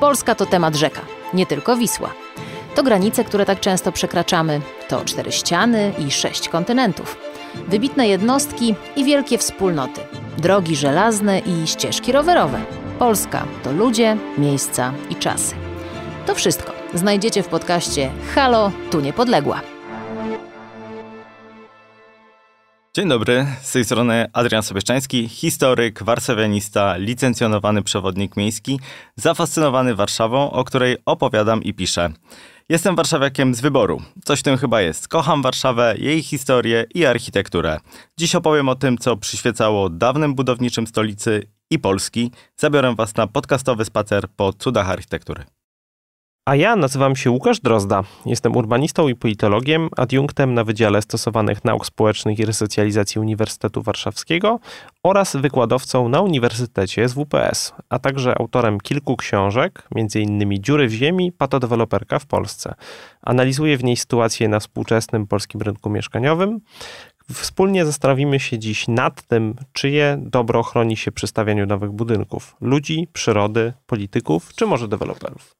Polska to temat rzeka, nie tylko Wisła. To granice, które tak często przekraczamy, to cztery ściany i sześć kontynentów. Wybitne jednostki i wielkie wspólnoty. Drogi żelazne i ścieżki rowerowe. Polska to ludzie, miejsca i czasy. To wszystko znajdziecie w podcaście Halo, tu niepodległa. Dzień dobry, z tej strony Adrian Sobieszczański, historyk, warszawianista, licencjonowany przewodnik miejski, zafascynowany Warszawą, o której opowiadam i piszę. Jestem warszawiakiem z wyboru. Coś w tym chyba jest. Kocham Warszawę, jej historię i architekturę. Dziś opowiem o tym, co przyświecało dawnym budowniczym stolicy i Polski. Zabiorę Was na podcastowy spacer po cudach architektury. A ja nazywam się Łukasz Drozda. Jestem urbanistą i politologiem, adiunktem na Wydziale Stosowanych Nauk Społecznych i Resocjalizacji Uniwersytetu Warszawskiego oraz wykładowcą na Uniwersytecie z WPS, a także autorem kilku książek, m.in. Dziury w ziemi, patodeweloperka w Polsce. Analizuję w niej sytuację na współczesnym polskim rynku mieszkaniowym. Wspólnie zastanowimy się dziś nad tym, czyje dobro chroni się przy stawianiu nowych budynków ludzi, przyrody, polityków czy może deweloperów.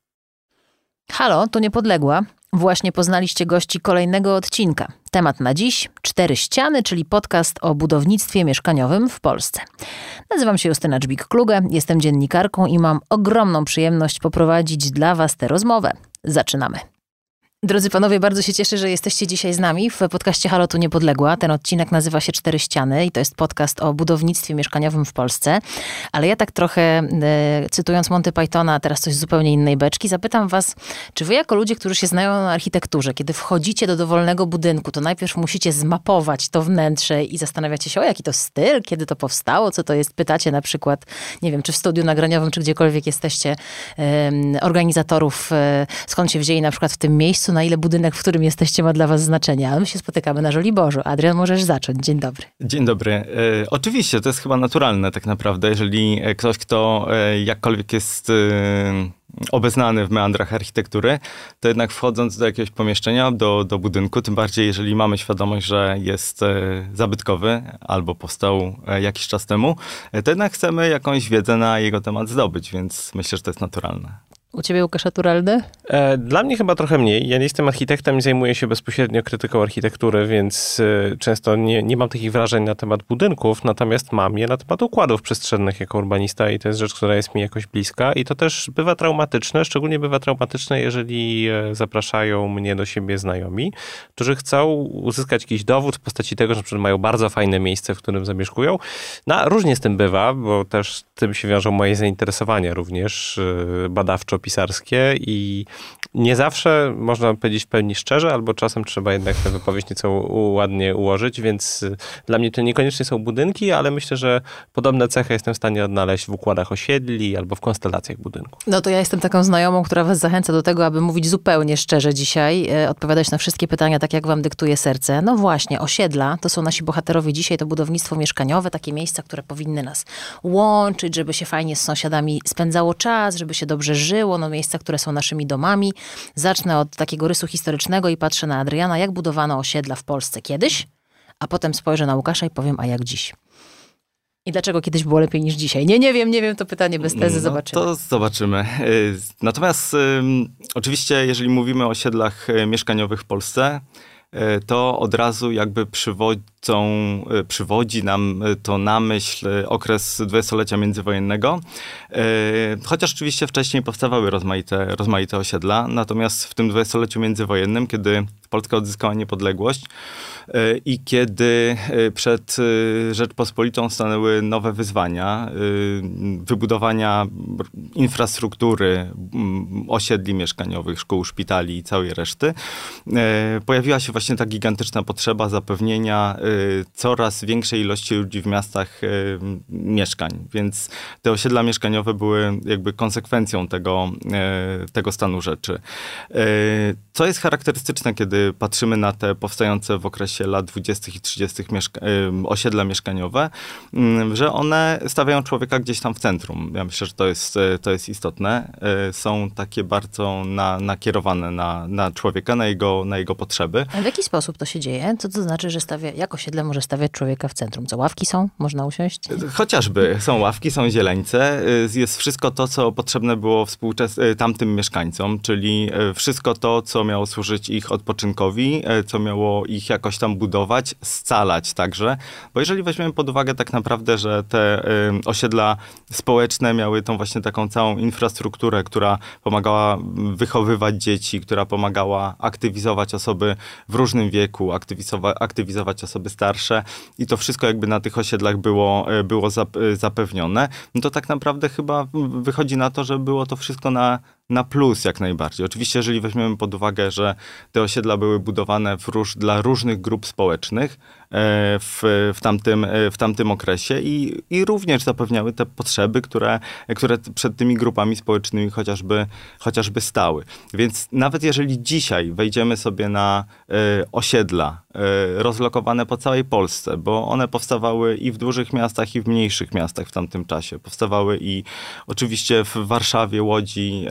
Halo, to Niepodległa. Właśnie poznaliście gości kolejnego odcinka. Temat na dziś: Cztery ściany, czyli podcast o budownictwie mieszkaniowym w Polsce. Nazywam się Justyna Dżbik-Kluge, jestem dziennikarką i mam ogromną przyjemność poprowadzić dla Was tę rozmowę. Zaczynamy. Drodzy panowie, bardzo się cieszę, że jesteście dzisiaj z nami w podcaście Halo Tu Niepodległa. Ten odcinek nazywa się Cztery Ściany i to jest podcast o budownictwie mieszkaniowym w Polsce. Ale ja tak trochę, e, cytując Monty Pythona, teraz coś zupełnie innej beczki, zapytam was, czy wy jako ludzie, którzy się znają na architekturze, kiedy wchodzicie do dowolnego budynku, to najpierw musicie zmapować to wnętrze i zastanawiacie się, o jaki to styl, kiedy to powstało, co to jest. Pytacie na przykład, nie wiem, czy w studiu nagraniowym, czy gdziekolwiek jesteście, organizatorów, e, skąd się wzięli na przykład w tym miejscu, na ile budynek, w którym jesteście, ma dla was znaczenie. Ale my się spotykamy na Żoliborzu. Adrian, możesz zacząć. Dzień dobry. Dzień dobry. E, oczywiście, to jest chyba naturalne tak naprawdę, jeżeli e, ktoś, kto e, jakkolwiek jest e, obeznany w meandrach architektury, to jednak wchodząc do jakiegoś pomieszczenia, do, do budynku, tym bardziej jeżeli mamy świadomość, że jest e, zabytkowy albo powstał e, jakiś czas temu, to jednak chcemy jakąś wiedzę na jego temat zdobyć, więc myślę, że to jest naturalne. U ciebie Łukasz naturalny? E, dla mnie chyba trochę mniej. Ja nie jestem architektem i zajmuję się bezpośrednio krytyką architektury, więc e, często nie, nie mam takich wrażeń na temat budynków, natomiast mam je na temat układów przestrzennych jako urbanista i to jest rzecz, która jest mi jakoś bliska i to też bywa traumatyczne, szczególnie bywa traumatyczne, jeżeli e, zapraszają mnie do siebie znajomi, którzy chcą uzyskać jakiś dowód w postaci tego, że mają bardzo fajne miejsce, w którym zamieszkują. No, różnie z tym bywa, bo też tym się wiążą moje zainteresowania również badawczo pisarskie i nie zawsze można powiedzieć w pełni szczerze, albo czasem trzeba jednak tę wypowiedź nieco ładnie ułożyć, więc y, dla mnie to niekoniecznie są budynki, ale myślę, że podobne cechy jestem w stanie odnaleźć w układach osiedli albo w konstelacjach budynków. No to ja jestem taką znajomą, która was zachęca do tego, aby mówić zupełnie szczerze dzisiaj, e, odpowiadać na wszystkie pytania tak, jak wam dyktuje serce. No właśnie, osiedla to są nasi bohaterowie dzisiaj, to budownictwo mieszkaniowe, takie miejsca, które powinny nas łączyć, żeby się fajnie z sąsiadami spędzało czas, żeby się dobrze żyło, było, no miejsca, które są naszymi domami. Zacznę od takiego rysu historycznego i patrzę na Adriana, jak budowano osiedla w Polsce kiedyś, a potem spojrzę na Łukasza i powiem, a jak dziś. I dlaczego kiedyś było lepiej niż dzisiaj? Nie, nie wiem, nie wiem, to pytanie bez tezy, no, zobaczymy. To zobaczymy. Y, natomiast oczywiście, jeżeli mówimy o osiedlach y, mieszkaniowych w Polsce, to od razu jakby przywodzą, przywodzi nam to na myśl okres dwudziestolecia międzywojennego. Chociaż oczywiście wcześniej powstawały rozmaite, rozmaite osiedla, natomiast w tym dwudziestoleciu międzywojennym, kiedy Polska odzyskała niepodległość, E, i kiedy e, przed e, Rzeczpospolitą stanęły nowe wyzwania wybudowania infrastruktury, osiedli mieszkaniowych, szkół, szpitali i całej reszty, pojawiła się właśnie ta gigantyczna potrzeba zapewnienia coraz większej ilości ludzi w miastach mieszkań. Więc te osiedla mieszkaniowe były jakby konsekwencją tego, tego stanu rzeczy. Co jest charakterystyczne, kiedy kiedy patrzymy na te powstające w okresie lat 20. i 30. Mieszka osiedla mieszkaniowe, że one stawiają człowieka gdzieś tam w centrum. Ja myślę, że to jest, to jest istotne. Są takie bardzo na, nakierowane na, na człowieka, na jego, na jego potrzeby. A w jaki sposób to się dzieje? Co to znaczy, że stawia, jak osiedle może stawiać człowieka w centrum? Co, ławki są? Można usiąść? Chociażby. Są ławki, są zieleńce. Jest wszystko to, co potrzebne było współczes- tamtym mieszkańcom, czyli wszystko to, co miało służyć ich odpoczynkowi, co miało ich jakoś tam budować, scalać także. Bo jeżeli weźmiemy pod uwagę tak naprawdę, że te osiedla społeczne miały tą właśnie taką całą infrastrukturę, która pomagała wychowywać dzieci, która pomagała aktywizować osoby w różnym wieku, aktywizować, osoby starsze i to wszystko jakby na tych osiedlach było, e, było e, zapewnione, no to tak naprawdę chyba wychodzi na to, że było to wszystko na, na plus jak najbardziej. Oczywiście, jeżeli weźmiemy pod uwagę, że te osiedla były budowane róż, dla różnych grup społecznych w, w, tamtym, w tamtym okresie i, i również zapewniały te potrzeby, które, które przed tymi grupami społecznymi chociażby, chociażby stały. Więc nawet jeżeli dzisiaj wejdziemy sobie na osiedla rozlokowane po całej Polsce, bo one powstawały i w dużych miastach, i w mniejszych miastach w tamtym czasie. Powstawały i oczywiście w Warszawie, Łodzi,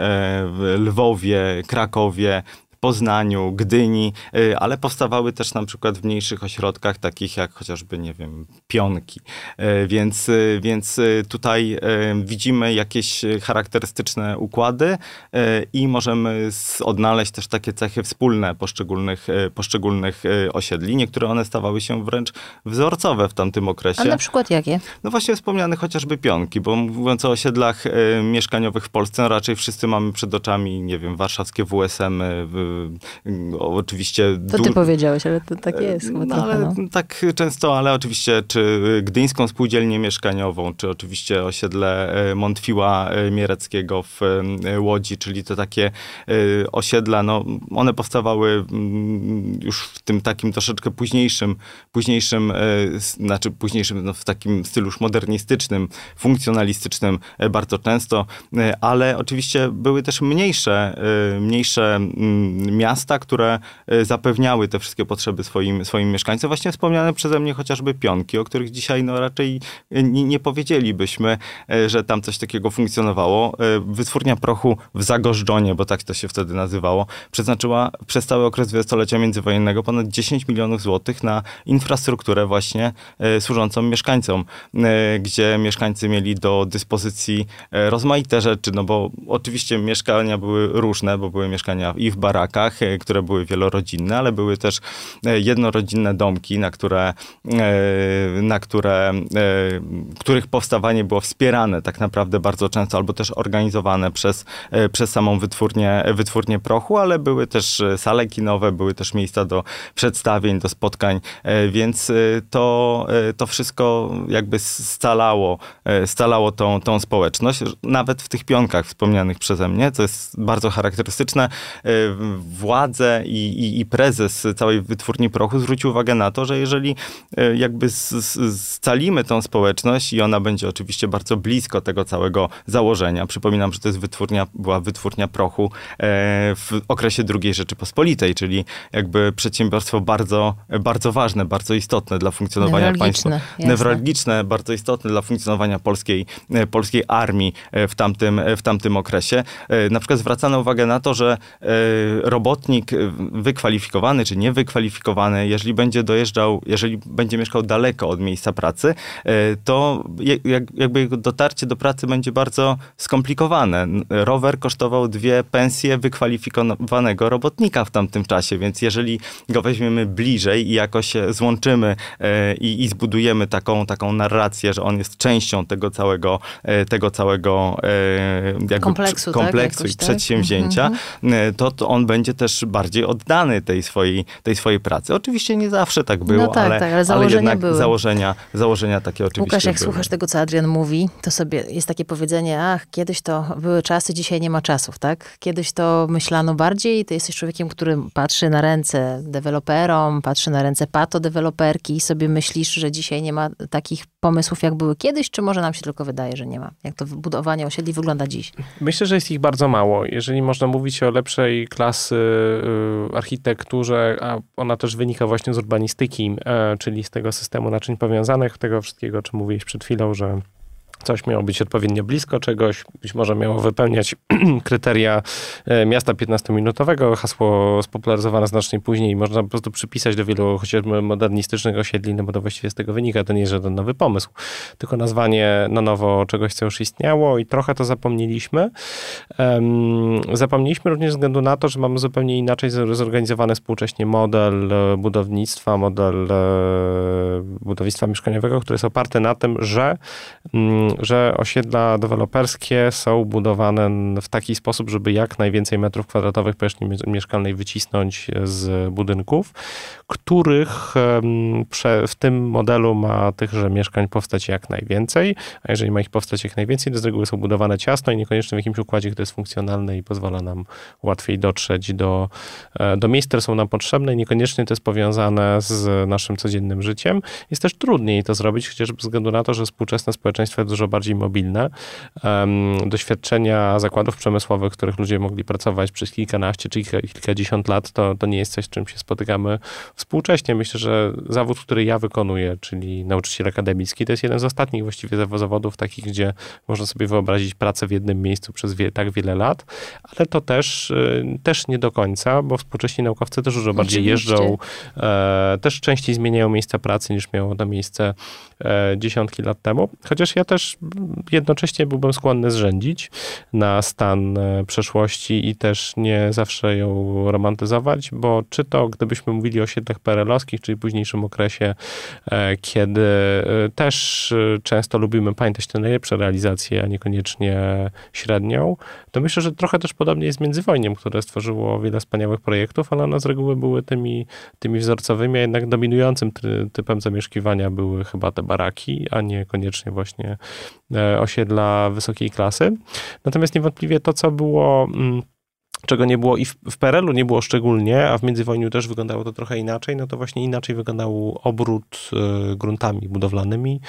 Lwowie, Krakowie, Poznaniu, Gdyni, y, ale powstawały też na przykład w mniejszych ośrodkach, takich jak chociażby, nie wiem, Pionki. Y, więc, y, więc tutaj widzimy jakieś charakterystyczne układy i możemy odnaleźć też takie cechy wspólne poszczególnych, poszczególnych osiedli. Niektóre one stawały się wręcz wzorcowe w tamtym okresie. A na przykład jakie? No właśnie wspomniane chociażby Pionki, bo mówiąc o osiedlach mieszkaniowych w Polsce, no raczej wszyscy mamy przed oczami, nie wiem, warszawskie WSM, oczywiście... To ty powiedziałeś, ale to tak jest. No, trochę, ale, no. Tak często, ale oczywiście czy Gdyńską Spółdzielnię Mieszkaniową, czy oczywiście osiedle e, Montfiła Miereckiego w Łodzi, czyli to takie osiedla, no one powstawały mm, już w tym takim troszeczkę późniejszym, późniejszym, znaczy późniejszym, no w takim stylu już modernistycznym, funkcjonalistycznym bardzo często, ale oczywiście były też mniejsze, mniejsze mm, miasta, które e, zapewniały te wszystkie potrzeby swoim, swoim mieszkańcom. Właśnie wspomniane przeze mnie chociażby pionki, o których dzisiaj no raczej nie, nie powiedzielibyśmy, e, że tam coś takiego funkcjonowało. Wytwórnia prochu w Zagorzdonie, bo tak to się wtedy nazywało, przeznaczyła przez cały okres dwudziestolecia międzywojennego ponad 10 milionów złotych na infrastrukturę właśnie służącą mieszkańcom, gdzie mieszkańcy mieli do dyspozycji rozmaite rzeczy, no bo oczywiście mieszkania były różne, bo były mieszkania i w barakach, barakach, e, które były wielorodzinne, ale były też e, jednorodzinne domki, na które, e, na które, których powstawanie było wspierane tak naprawdę bardzo często, albo też organizowane przez, przez samą wytwórnię, wytwórnię prochu, ale były też sale kinowe, były też miejsca do przedstawień, do spotkań, więc to, to wszystko jakby scalało, scalało tą, tą społeczność, nawet w tych pionkach wspomnianych przeze mnie, co jest bardzo charakterystyczne władze i, i, i, prezes całej wytwórni prochu zwrócił uwagę na to, że jeżeli e, jakby scalimy tą społeczność i ona będzie oczywiście bardzo blisko tego całego założenia. Przypominam, że to jest wytwórnia, była wytwórnia prochu e, w okresie II Rzeczypospolitej, czyli jakby przedsiębiorstwo bardzo, bardzo ważne, bardzo istotne dla funkcjonowania państwa. Jasne. Newralgiczne, bardzo istotne dla funkcjonowania polskiej, e, polskiej armii w tamtym, w tamtym okresie. Na przykład zwracano uwagę na to, że robotnik wykwalifikowany czy niewykwalifikowany, jeżeli będzie dojeżdżał, jeżeli będzie mieszkał daleko od miejsca pracy, e, to jakby jego dotarcie do pracy będzie bardzo skomplikowane. Rower kosztował dwie pensje wykwalifikowanego robotnika w tamtym czasie, więc jeżeli go weźmiemy bliżej i jakoś złączymy e, i, i zbudujemy taką, taką narrację, że on jest częścią tego całego, tego całego kompleksu, kompleksu tak? i przedsięwzięcia, -hmm. to, to on będzie też bardziej oddany tej swojej, tej swojej pracy. Oczywiście nie zawsze tak było, no tak, ale, tak, ale, założenia ale jednak były. założenia, założenia takie oczywiście Łukasz, jak były. słuchasz tego, co Adrian mówi, to sobie jest takie powiedzenie, ach, kiedyś to były czasy, dzisiaj nie ma czasów, tak? Kiedyś to myślano bardziej, ty jesteś człowiekiem, który patrzy na ręce deweloperom, patrzy na ręce pato-deweloperki i sobie myślisz, że dzisiaj nie ma takich pomysłów, jak były kiedyś, czy może nam się tylko wydaje, że nie ma? Jak to budowanie osiedli wygląda dziś? Myślę, że jest ich bardzo mało. Jeżeli można mówić o lepszej klasy pomocy architekturze, a ona też wynika właśnie z urbanistyki, czyli z tego systemu naczyń powiązanych, tego wszystkiego, o czym mówiłeś przed chwilą, że Coś miało być odpowiednio blisko czegoś, być może miało wypełniać kryteria e, miasta 15-minutowego. Hasło spopularyzowane znacznie później można po prostu przypisać do wielu chociażby modernistycznych osiedli, no bo to właściwie z tego wynika. To nie jest żaden nowy pomysł, tylko nazwanie na nowo czegoś, co już istniało i trochę to zapomnieliśmy. Zapomnieliśmy również ze względu na to, że mamy zupełnie inaczej zorganizowany współcześnie model e, budownictwa, model e, budownictwa mieszkaniowego, który jest oparty na tym, że um, że osiedla deweloperskie są budowane w taki sposób, żeby jak najwięcej metrów kwadratowych powierzchni mieszkalnej wycisnąć z budynków, których w tym modelu ma tychże mieszkań powstać jak najwięcej, a jeżeli ma ich powstać jak najwięcej, to z reguły są budowane ciasno i niekoniecznie w jakimś układzie, który jest funkcjonalny i pozwala nam łatwiej dotrzeć do, e, do miejsc, które są nam potrzebne i niekoniecznie to jest powiązane z naszym codziennym życiem. Jest też trudniej to zrobić, chociażby ze względu na to, że współczesne społeczeństwo jest dużo bardziej mobilne. Doświadczenia zakładów przemysłowych, w których ludzie mogli pracować przez kilkanaście czy kilkadziesiąt lat, to, to nie jest coś, z czym się spotykamy współcześnie. Myślę, że zawód, który ja wykonuję, czyli nauczyciel akademicki, to jest jeden z ostatnich właściwie zawodów takich, gdzie można sobie wyobrazić pracę w jednym miejscu przez wie, tak wiele lat, ale to też, y, też nie do końca, bo współcześni naukowcy też dużo bardziej Oczywiście. jeżdżą, e, też częściej zmieniają miejsca pracy niż miało to miejsce dziesiątki lat temu. Chociaż ja też jednocześnie byłbym skłonny zrzędzić na stan e, przeszłości i też nie zawsze ją romantyzować, bo czy to gdybyśmy mówili o osiedlach perelowskich, czyli późniejszym okresie, e, kiedy e, też często lubimy pamiętać te najlepsze realizacje, a niekoniecznie średnią, to myślę, że trochę też podobnie jest międzywojniem, które stworzyło wiele wspaniałych projektów, ale one z reguły były tymi, tymi wzorcowymi, a jednak dominującym ty, typem zamieszkiwania były chyba te baraki, a nie koniecznie właśnie E, osiedla wysokiej klasy. Natomiast niewątpliwie to, co było mm, czego nie było i w, w PRL-u nie było szczególnie, a w międzywojniu też wyglądało to trochę inaczej, no to właśnie inaczej wyglądał obrót y, gruntami budowlanymi.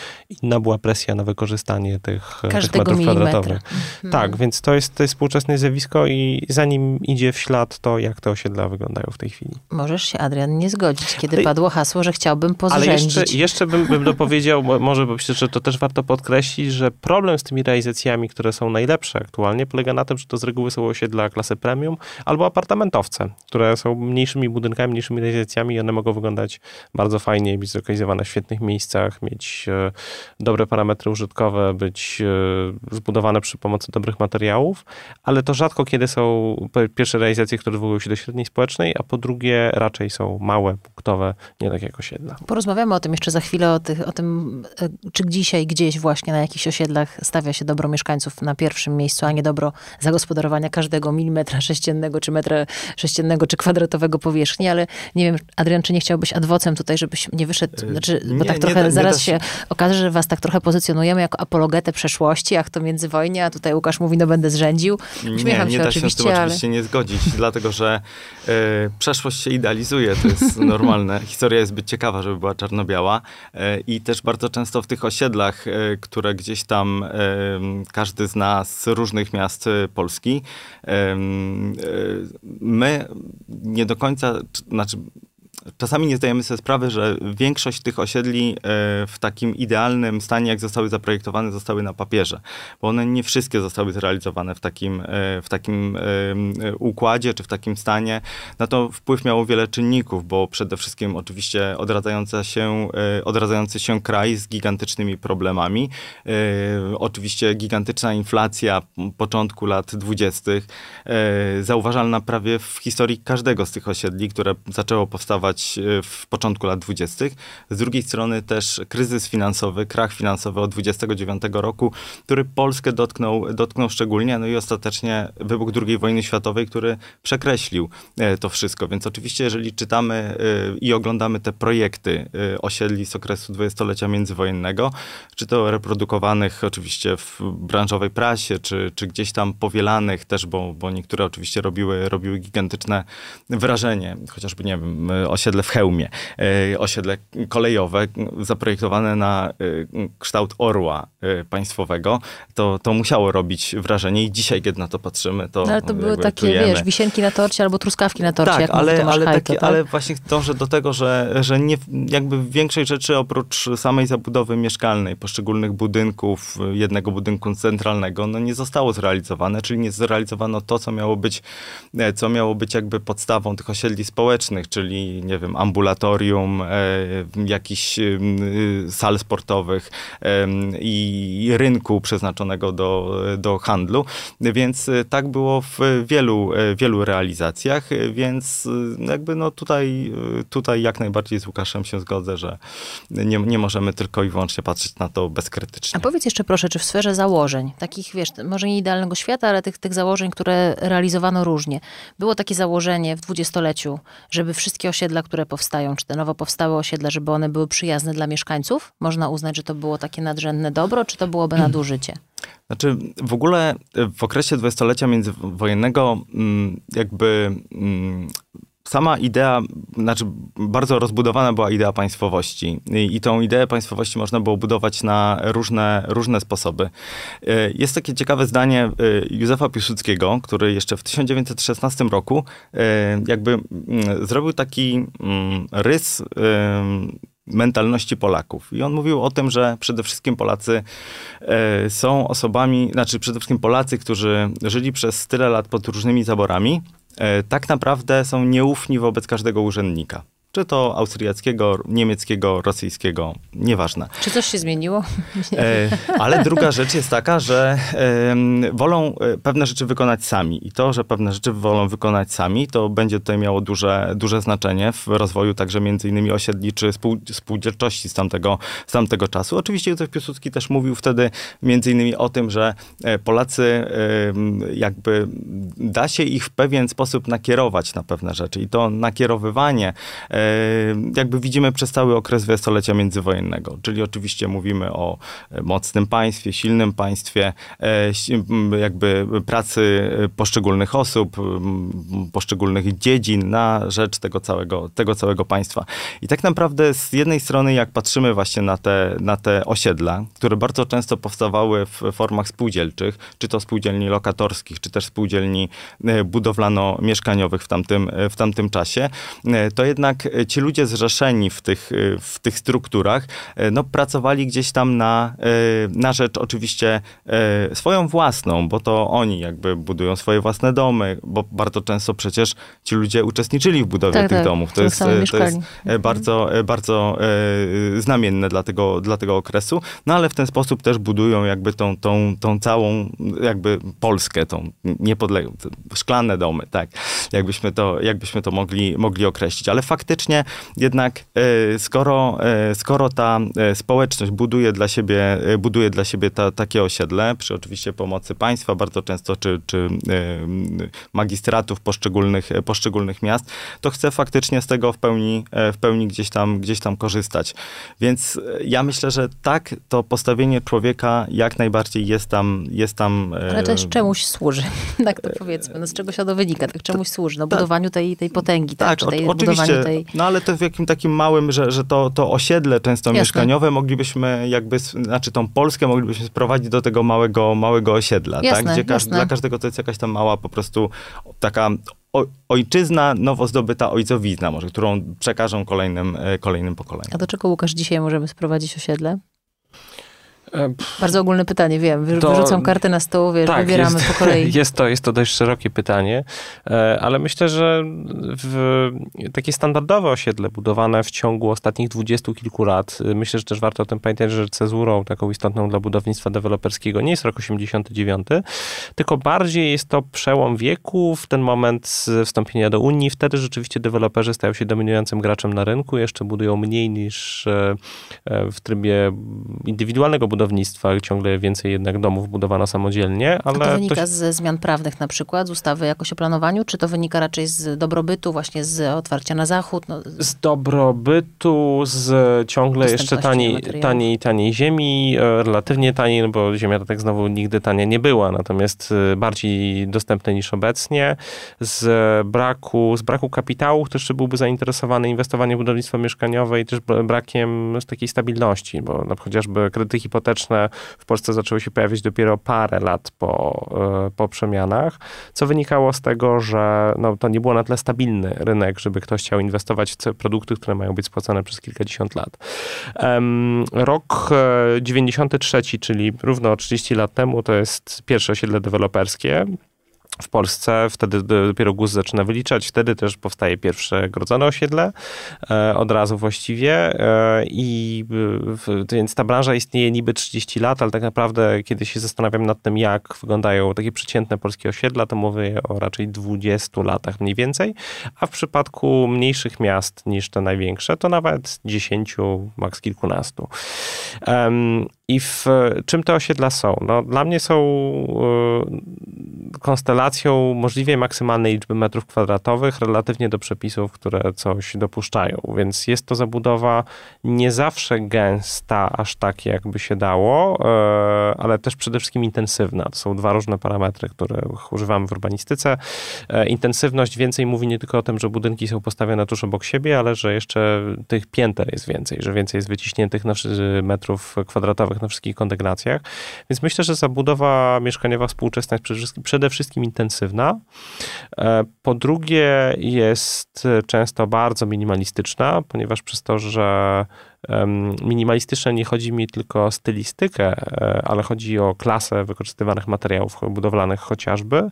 Inna była presja na wykorzystanie tych, e, tych metrów kwadratowych. Mhm. Tak, więc to jest, to jest współczesne zjawisko i zanim idzie w ślad to, jak te osiedla wyglądają w tej chwili. Możesz się, Adrian, nie zgodzić, kiedy padło hasło, że chciałbym pozrzędzić. Ale jeszcze, jeszcze bym, bym dopowiedział, może bo myślę, że to też warto podkreślić, że problem z tymi realizacjami, które są najlepsze aktualnie, polega na tym, że to z reguły są osiedla klasy premium, albo apartamentowce, które są mniejszymi budynkami, mniejszymi rezydencjami i one mogą wyglądać bardzo fajnie być zlokalizowane w świetnych miejscach, mieć e, dobre parametry użytkowe, być e, zbudowane przy pomocy dobrych materiałów, ale to rzadko kiedy są pierwsze realizacje, które wywołują się do średniej społecznej, a po drugie raczej są małe, punktowe, nie tak jak osiedla. Porozmawiamy o tym jeszcze za chwilę, o, tych, o tym, e, czy dzisiaj gdzieś właśnie na jakichś osiedlach stawia się dobro mieszkańców na pierwszym miejscu, a nie dobro zagospodarowania każdego milimetra sześciennego, czy metra sześciennego, czy kwadratowego powierzchni, ale nie wiem, Adrian, czy nie chciałbyś adwocem tutaj, żebyś nie wyszedł, e, znaczy, bo nie, tak trochę nie, zaraz się okaże, że was tak trochę pozycjonujemy jako apologetę przeszłości, jak to międzywojnie, a tutaj Łukasz mówi, no będę zrzędził. Uśmiecham nie, nie się da oczywiście, się z tym ale... oczywiście nie zgodzić, dlatego że y, przeszłość się idealizuje, to jest normalne. Historia jest zbyt ciekawa, żeby była czarno-biała y, i też bardzo często w tych osiedlach, y, które gdzieś tam każdy z nas z różnych miast Polski my nie do końca, znaczy czasami nie zdajemy sobie sprawy, że większość tych osiedli e, w takim idealnym stanie, jak zostały zaprojektowane, zostały na papierze, bo one nie wszystkie zostały zrealizowane w takim, e, w takim e, układzie czy w takim stanie. Na to wpływ miało wiele czynników, bo przede wszystkim oczywiście się, odradzający się kraj z gigantycznymi problemami. Oczywiście gigantyczna inflacja początku lat dwudziestych, zauważalna prawie w historii każdego z tych osiedli, które zaczęło powstawać E, w początku lat dwudziestych. Z drugiej strony też kryzys finansowy, krach finansowy od 29 roku, który Polskę dotknął, dotknął szczególnie, no i ostatecznie wybuch II wojny światowej, który przekreślił e, to wszystko. Więc oczywiście, jeżeli czytamy e, i oglądamy te projekty osiedli z okresu dwudziestolecia międzywojennego, czy to reprodukowanych oczywiście w branżowej prasie, czy, czy gdzieś tam powielanych też, bo, bo niektóre oczywiście robiły, robiły gigantyczne wrażenie. Chociażby, nie wiem, osiedle w Chełmie, osiedle kolejowe zaprojektowane na kształt orła państwowego, to, to musiało robić wrażenie i dzisiaj, kiedy na to patrzymy, to no, Ale to były takie, czujemy. wiesz, wisienki na torcie albo truskawki na torcie, tak, ale, ale, Hajto, taki, tak? ale właśnie dążę do tego, że, że nie, jakby większej rzeczy oprócz samej zabudowy mieszkalnej, poszczególnych budynków, jednego budynku centralnego, no nie zostało zrealizowane, czyli nie zrealizowano to, co miało być, e, co miało być jakby podstawą tych osiedli społecznych, czyli, nie wiem, ambulatorium, e, jakichś e, sal sportowych e, i rynku przeznaczonego do, do handlu, więc tak było w wielu, wielu realizacjach, więc jakby no tutaj, tutaj jak najbardziej z Łukaszem się zgodzę, że nie, nie możemy tylko i wyłącznie patrzeć na to bezkrytycznie. A powiedz jeszcze proszę, czy w sferze założeń, takich wiesz, może nie idealnego świata, ale tych, tych założeń, które realizowano różnie. Było takie założenie w dwudziestoleciu, żeby wszystkie osiedla, które powstają, czy te nowo powstałe osiedla, żeby one były przyjazne dla mieszkańców? Można uznać, że to było takie nadrzędne dobro, czy to byłoby nadużycie? Znaczy, w ogóle w okresie dwudziestolecia międzywojennego mm, jakby mm, sama idea, znaczy bardzo rozbudowana była idea państwowości I, i tą ideę państwowości można było budować na różne, różne sposoby. E, jest takie ciekawe zdanie e, Józefa Piłsudskiego, który jeszcze w 1916 roku e, jakby mm, zrobił taki mm, rys mentalności Polaków. I on mówił o tym, że przede wszystkim Polacy są osobami, znaczy przede wszystkim Polacy, którzy żyli przez tyle lat pod różnymi zaborami, tak naprawdę są nieufni wobec każdego urzędnika. Czy to austriackiego, niemieckiego, rosyjskiego, nieważne. Czy coś się zmieniło? E, ale druga rzecz jest taka, że e, wolą pewne rzeczy wykonać sami. I to, że pewne rzeczy wolą wykonać sami, to będzie tutaj miało duże, duże znaczenie w rozwoju także między innymi osiedli czy spół, spółdzielczości z tamtego, z tamtego czasu. Oczywiście Józef Piłsudski też mówił wtedy między innymi o tym, że e, Polacy e, jakby da się ich w pewien sposób nakierować na pewne rzeczy. I to nakierowywanie e, jakby widzimy przez cały okres dwudziestolecia międzywojennego. Czyli oczywiście mówimy o e, mocnym państwie, silnym państwie, e, jakby pracy poszczególnych osób, poszczególnych dziedzin na rzecz tego całego, tego całego państwa. I tak naprawdę z jednej strony, jak patrzymy właśnie na te, na te osiedla, które bardzo często powstawały w formach spółdzielczych, czy to spółdzielni lokatorskich, czy też spółdzielni e, budowlano-mieszkaniowych w tamtym, w tamtym czasie, to jednak ci ludzie zrzeszeni w tych, w tych strukturach, e, no, pracowali gdzieś tam na, e, na rzecz oczywiście e, swoją własną, bo to oni jakby budują swoje własne domy, bo bardzo często przecież ci ludzie uczestniczyli w budowie tak, tych tak, domów. To jest, to jest bardzo, bardzo znamienne dla tego, dla tego okresu, no ale w ten sposób też budują jakby tą, tą, tą całą jakby Polskę, tą niepodległą, szklane domy, tak, jakbyśmy to, jakbyśmy to mogli, mogli określić, ale faktycznie faktycznie jednak e, skoro, e, skoro ta e, społeczność buduje dla siebie, buduje dla siebie ta, takie osiedle, przy oczywiście pomocy państwa bardzo często, czy, czy magistratów poszczególnych, poszczególnych miast, to chce faktycznie z tego w pełni, w pełni gdzieś, tam, gdzieś tam korzystać. Więc ja myślę, że tak, to postawienie człowieka jak najbardziej jest tam... Jest tam Ale też czemuś służy, tak to powiedzmy. No z czego się to wynika, tak czemuś służy, no tak. budowaniu tej, tej potęgi, tak, tak tej, oczywiście, tej... No ale to w jakim takim małym, że, że to, to osiedle często Jasne. mieszkaniowe moglibyśmy jakby, znaczy tą Polskę moglibyśmy sprowadzić do tego małego, małego osiedla, jasne, tak? Gdzie dla każdego to jest jakaś tam mała po prostu taka ojczyzna nowo zdobyta ojcowizna może, którą przekażą kolejnym, e, kolejnym pokoleniom. A do czego, Łukasz, dzisiaj możemy sprowadzić osiedle? E, Bardzo ogólne pytanie, wiem. Wyrzucam kartę na stół, wiesz, tak, wybieramy jest, po kolei. Jest to, jest to dość szerokie pytanie, e, ale myślę, że takie standardowe osiedle budowane w ciągu ostatnich dwudziestu kilku lat, e, myślę, że też warto o tym pamiętać, że cezurą taką istotną dla budownictwa deweloperskiego nie jest rok 89, tylko bardziej jest to przełom wieku, w ten moment wstąpienia do Unii. Wtedy rzeczywiście deweloperzy stają się dominującym graczem na rynku, jeszcze budują mniej niż w trybie indywidualnego budowania budownictwa, ciągle więcej jednak domów budowano samodzielnie, ale... A to wynika to... ze zmian prawnych na przykład, z ustawy jakoś o planowaniu, czy to wynika raczej z dobrobytu, właśnie z otwarcia na zachód? No... Z dobrobytu, z ciągle jeszcze taniej, taniej, taniej ziemi, e, relatywnie taniej, no bo ziemia to tak znowu nigdy tania nie była, natomiast e, bardziej dostępne niż obecnie, z braku, z braku kapitału, który jeszcze byłby zainteresowany inwestowaniem w budownictwo mieszkaniowe i też brakiem takiej stabilności, bo no, chociażby kredyty hipoteczne w Polsce zaczęły się pojawić dopiero parę lat po, e, po przemianach, co wynikało z tego, że no, to nie było na tyle stabilny rynek, żeby ktoś chciał inwestować w produkty, które mają być spłacane przez kilkadziesiąt lat. Rok 93, e, czyli równo 30 lat temu, to jest pierwsze osiedle deweloperskie w Polsce. Wtedy dopiero GUS zaczyna wyliczać. Wtedy też powstaje pierwsze grodzone osiedle, e, od razu właściwie. E, I więc ta branża istnieje niby 30 lat, ale tak naprawdę, kiedy się zastanawiam nad tym, jak wyglądają takie przeciętne polskie osiedla, to mówię o raczej 20 latach mniej więcej. A w przypadku mniejszych miast niż te największe, to nawet 10, maks kilkunastu. I w czym te osiedla są? No, dla mnie są e, konstelacją możliwie maksymalnej liczby metrów kwadratowych relatywnie do przepisów, które coś dopuszczają. Więc jest to zabudowa nie zawsze gęsta, aż tak jakby się dało, e, ale też przede wszystkim intensywna. To są dwa różne parametry, które używamy w urbanistyce. E, intensywność więcej mówi nie tylko o tym, że budynki są postawione tuż obok siebie, ale że jeszcze tych pięter jest więcej, że więcej jest wyciśniętych metrów kwadratowych na wszystkich kondygnacjach. Więc myślę, że zabudowa mieszkaniowa współczesna jest przede wszystkim, wszystkim intensywna. E, po drugie, jest często bardzo minimalistyczna, ponieważ przez to, że Minimalistyczne nie chodzi mi tylko o stylistykę, e, ale chodzi o klasę wykorzystywanych materiałów budowlanych chociażby,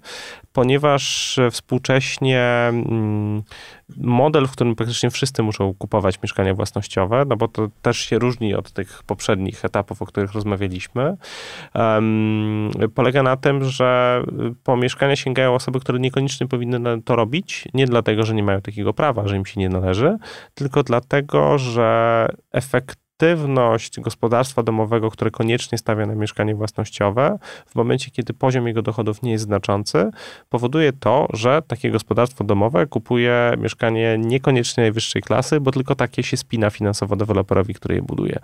ponieważ współcześnie mm, model, w którym praktycznie wszyscy muszą kupować mieszkania własnościowe, no bo to też się różni od tych poprzednich etapów, o których rozmawialiśmy, polega na tym, że po mieszkania sięgają osoby, które niekoniecznie powinny to robić, nie dlatego, że nie mają takiego prawa, że im się nie należy, tylko dlatego, że efekt efektywność gospodarstwa domowego, które koniecznie stawia na mieszkanie własnościowe, w momencie, kiedy poziom jego dochodów nie jest znaczący, powoduje to, że takie gospodarstwo domowe kupuje mieszkanie niekoniecznie najwyższej klasy, bo tylko takie się spina finansowo deweloperowi, który je buduje.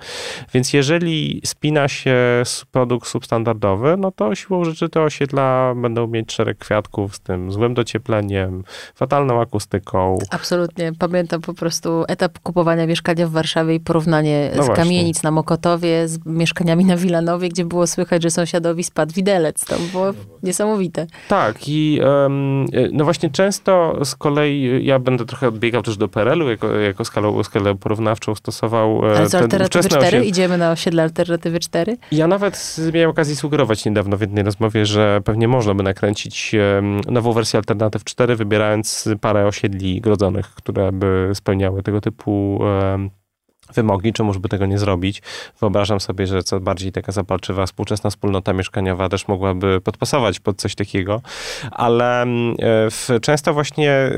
Więc jeżeli spina się produkt substandardowy, no to siłą rzeczy te osiedla będą mieć szereg kwiatków z tym złym dociepleniem, fatalną akustyką. Absolutnie. Pamiętam po prostu etap kupowania mieszkania w Warszawie i porównanie no z właśnie. kamienic na Mokotowie z mieszkaniami na Wilanowie, gdzie było słychać, że sąsiadowi spadł widelec. To było niesamowite. Tak i um, no właśnie często z kolei ja będę trochę odbiegał też do PRL-u, jako, jako skalę, skalę porównawczą stosował e, Ale z Alternatywy 4? Osiedl... Idziemy na osiedle Alternatywy 4? Ja nawet miałem okazję sugerować niedawno w jednej rozmowie, że pewnie można by nakręcić nową wersję Alternatyw 4, wybierając parę osiedli grodzonych, które by spełniały tego typu wymogi, czemuż by tego nie zrobić. Wyobrażam sobie, że co bardziej taka zapalczywa współczesna wspólnota mieszkaniowa też mogłaby podpasować pod coś takiego, ale mm, e, w, często właśnie e,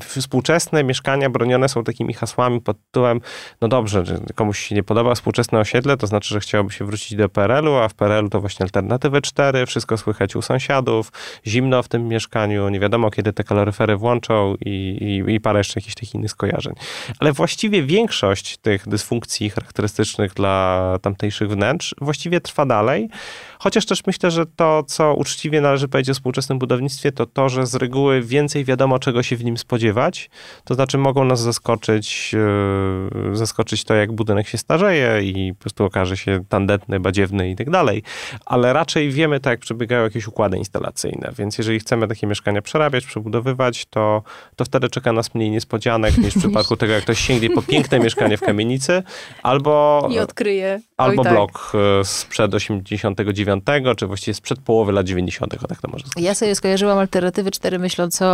współczesne mieszkania bronione są takimi hasłami pod tytułem, no dobrze, komuś się nie podoba współczesne osiedle, to znaczy, że chciałoby się wrócić do PRL-u, a w PRL-u to właśnie alternatywy 4, wszystko słychać u sąsiadów, zimno w tym mieszkaniu, nie wiadomo kiedy te kaloryfery włączą i, i, i parę jeszcze jakichś tych innych skojarzeń. Ale właściwie większość tych dysfunkcji charakterystycznych dla tamtejszych wnętrz właściwie trwa dalej. Chociaż też myślę, że to, co uczciwie należy powiedzieć o współczesnym budownictwie, to to, że z reguły więcej wiadomo, czego się w nim spodziewać. To znaczy mogą nas zaskoczyć, yy, zaskoczyć to, jak budynek się starzeje i po prostu okaże się tandetny, badziewny i tak dalej. Ale raczej wiemy tak, jak przebiegają jakieś układy instalacyjne. Więc jeżeli chcemy takie mieszkania przerabiać, przebudowywać, to, to wtedy czeka nas mniej niespodzianek niż w przypadku tego, jak ktoś sięgnie po piękne mieszkanie w kamienicy albo... I odkryje. Albo tak. blok yy, sprzed 89 czy właściwie sprzed połowy lat 90., tak to może Ja sobie skojarzyłam alternatywy 4, myśląc o,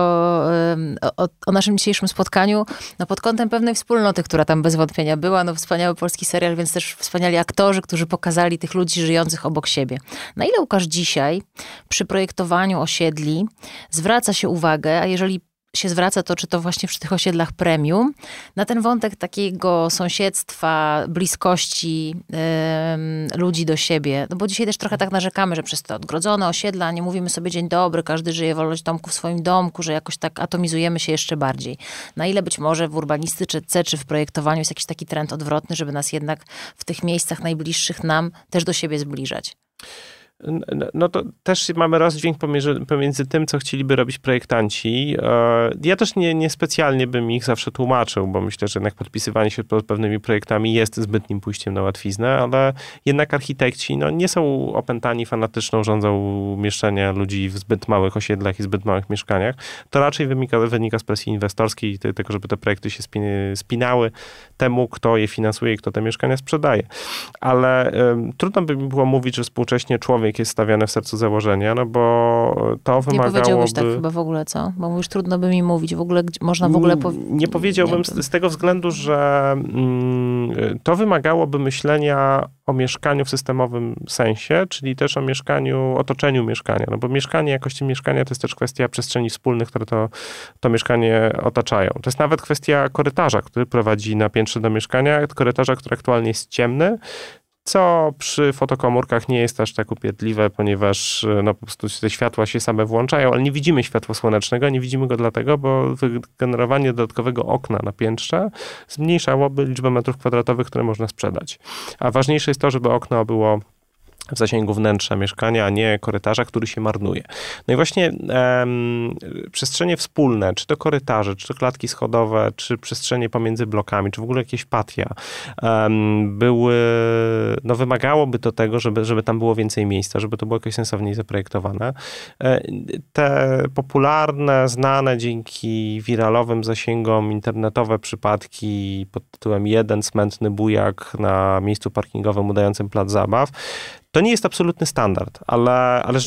o, o, naszym dzisiejszym spotkaniu, no pod kątem pewnej wspólnoty, która tam bez wątpienia była. No wspaniały polski serial, więc też wspaniali aktorzy, którzy pokazali tych ludzi żyjących obok siebie. Na ile Łukasz dzisiaj przy projektowaniu osiedli zwraca się uwagę, a jeżeli się zwraca, to czy to właśnie przy tych osiedlach premium, na ten wątek takiego sąsiedztwa, bliskości yy, ludzi do siebie. No bo dzisiaj też trochę tak narzekamy, że przez te odgrodzone osiedla nie mówimy sobie dzień dobry, każdy żyje wolność domku w swoim domku, że jakoś tak atomizujemy się jeszcze bardziej. Na ile być może w urbanistyce czy w projektowaniu jest jakiś taki trend odwrotny, żeby nas jednak w tych miejscach najbliższych nam też do siebie zbliżać? No to też mamy rozdźwięk pomiędzy, pomiędzy, tym, co chcieliby robić projektanci. E, ja też nie, nie specjalnie bym ich zawsze tłumaczył, bo myślę, że jednak podpisywanie się pod pewnymi projektami jest zbytnim pójściem na łatwiznę, ale jednak architekci no, nie są opętani fanatyczną rządzą umieszczenia ludzi w zbyt małych osiedlach i zbyt małych mieszkaniach. To raczej wynika, wynika z presji inwestorskiej tego, żeby te projekty się spinały temu, kto je finansuje i kto te mieszkania sprzedaje. Ale trudno by mi było mówić, że współcześnie człowiek człowiek jest stawiany w sercu założenia, no bo to wymagałoby... Nie powiedziałbyś tak chyba w ogóle, co? Bo już trudno by mi mówić, w ogóle można w ogóle... Po... Nie powiedziałbym nie z, z, tego względu, że mm, to wymagałoby myślenia o mieszkaniu w systemowym sensie, czyli też o mieszkaniu, otoczeniu mieszkania, no bo mieszkanie, jakości mieszkania to jest też kwestia przestrzeni wspólnych, które to, to mieszkanie otaczają. To jest nawet kwestia korytarza, który prowadzi na piętrze do mieszkania, korytarza, który aktualnie jest ciemny, co przy fotokomórkach nie jest aż tak upierdliwe, ponieważ e, no, po prostu te światła się same włączają, ale nie widzimy światła słonecznego, nie widzimy go dlatego, bo wygenerowanie dodatkowego okna na piętrze zmniejszałoby liczbę metrów kwadratowych, które można sprzedać. A ważniejsze jest to, żeby okno było w zasięgu wnętrza mieszkania, a nie korytarza, który się marnuje. No i właśnie em, przestrzenie wspólne, czy to korytarze, czy to klatki schodowe, czy przestrzenie pomiędzy blokami, czy w ogóle jakieś patia, em, były, no wymagałoby to tego, żeby, żeby tam było więcej miejsca, żeby to było jakoś sensowniej zaprojektowane. E, te popularne, znane dzięki wiralowym zasięgom internetowe przypadki pod tytułem jeden smętny bujak na miejscu parkingowym udającym plac zabaw, to nie jest absolutny standard, ale, ale,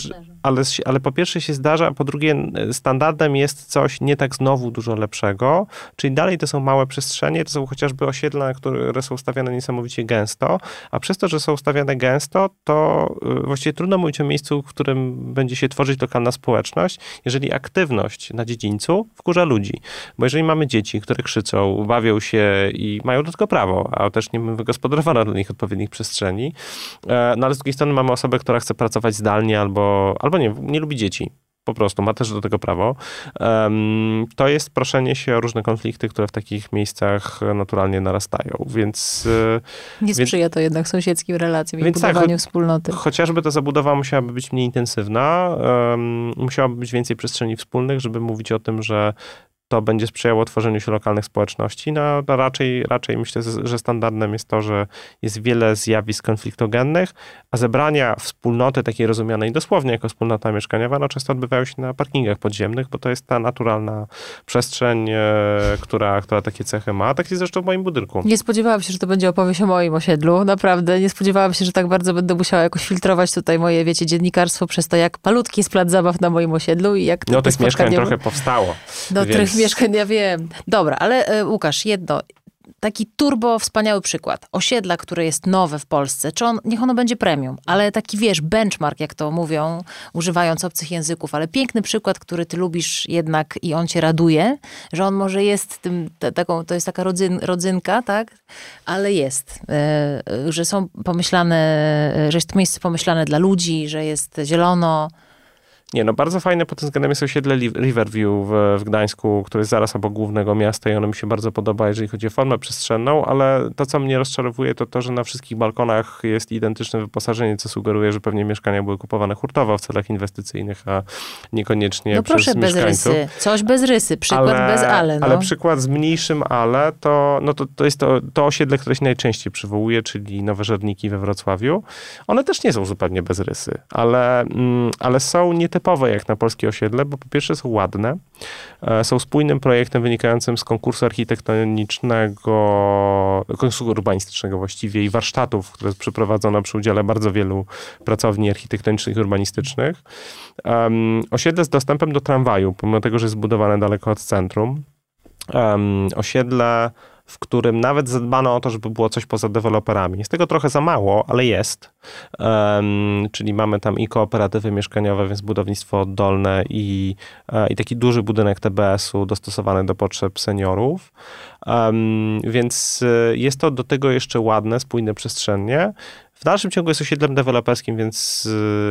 ale, ale po pierwsze się zdarza, a po drugie standardem jest coś nie tak znowu dużo lepszego, czyli dalej to są małe przestrzenie, to są chociażby osiedla, które są stawiane niesamowicie gęsto, a przez to, że są stawiane gęsto, to y, właściwie trudno mówić o miejscu, w którym będzie się tworzyć lokalna społeczność, jeżeli aktywność na dziedzińcu wkurza ludzi. Bo jeżeli mamy dzieci, które krzyczą, bawią się i mają do tego prawo, a też nie wygospodarowano dla nich odpowiednich przestrzeni, e, no ale z drugiej strony mamy osobę, która chce pracować zdalnie albo, albo nie, nie lubi dzieci po prostu, ma też do tego prawo. To jest proszenie się o różne konflikty, które w takich miejscach naturalnie narastają, więc... E, Nie sprzyja więc, to jednak sąsiedzkim relacjom i tak, budowaniu tak, wspólnoty. Chociażby ta zabudowa musiałaby być mniej intensywna, musiałaby być więcej przestrzeni wspólnych, żeby mówić o tym, że to będzie sprzyjało tworzeniu się lokalnych społeczności. No, raczej, raczej myślę, że standardem jest to, że jest wiele zjawisk konfliktogennych, a zebrania wspólnoty takiej rozumianej dosłownie jako wspólnota mieszkaniowa, no często odbywają się na parkingach podziemnych, bo to jest ta naturalna przestrzeń, e, która, która takie cechy ma. Tak jest zresztą w moim budynku. Nie spodziewałam się, że to będzie opowieść o moim osiedlu, naprawdę. Nie spodziewałam się, że tak bardzo będę musiała jakoś filtrować tutaj moje, wiecie, dziennikarstwo przez to, jak malutki jest plac zabaw na moim osiedlu i jak... No tych mieszkań trochę powstało. No, więc mieszkań, ja wiem. Dobra, ale e, Łukasz, jedno. Taki turbo wspaniały przykład. Osiedla, które jest nowe w Polsce, czy on, niech ono będzie premium, ale taki wiesz, benchmark, jak to mówią, używając obcych języków, ale piękny przykład, który ty lubisz jednak i on cię raduje, że on może jest tym, taką, to jest taka rodzyn, rodzynka, tak? Ale jest. E, że są pomyślane, że jest to miejsce pomyślane dla ludzi, że jest zielono, nie, no bardzo fajne pod tym względem jest osiedle Riverview w, w Gdańsku, które jest zaraz obok głównego miasta i ono mi się bardzo podoba, jeżeli chodzi o formę przestrzenną, ale to, co mnie rozczarowuje, to to, że na wszystkich balkonach jest identyczne wyposażenie, co sugeruje, że pewnie mieszkania były kupowane hurtowo w celach inwestycyjnych, a niekoniecznie no przez proszę, bez rysy. Coś bez rysy. Przykład ale, bez ale. No. Ale przykład z mniejszym ale, to, no to, to jest to, to osiedle, które się najczęściej przywołuje, czyli Nowe Żerniki we Wrocławiu. One też nie są zupełnie bez rysy, ale, mm, ale są nietypowe nietypowe jak na polskie osiedle, bo po pierwsze są ładne, e, są spójnym projektem wynikającym z konkursu architektonicznego, konkursu urbanistycznego właściwie i warsztatów, które przeprowadzono przy udziale bardzo wielu pracowni architektonicznych i urbanistycznych. Um, osiedle z dostępem do tramwaju, pomimo tego, że jest zbudowane daleko od centrum. Um, osiedle w którym nawet zadbano o to, żeby było coś poza deweloperami. Jest tego trochę za mało, ale jest. Um, czyli mamy tam i kooperatywy mieszkaniowe, więc budownictwo oddolne i, e, i taki duży budynek TBS-u dostosowany do potrzeb seniorów. Um, więc e, jest to do tego jeszcze ładne, spójne przestrzennie. W dalszym ciągu jest osiedlem deweloperskim, więc,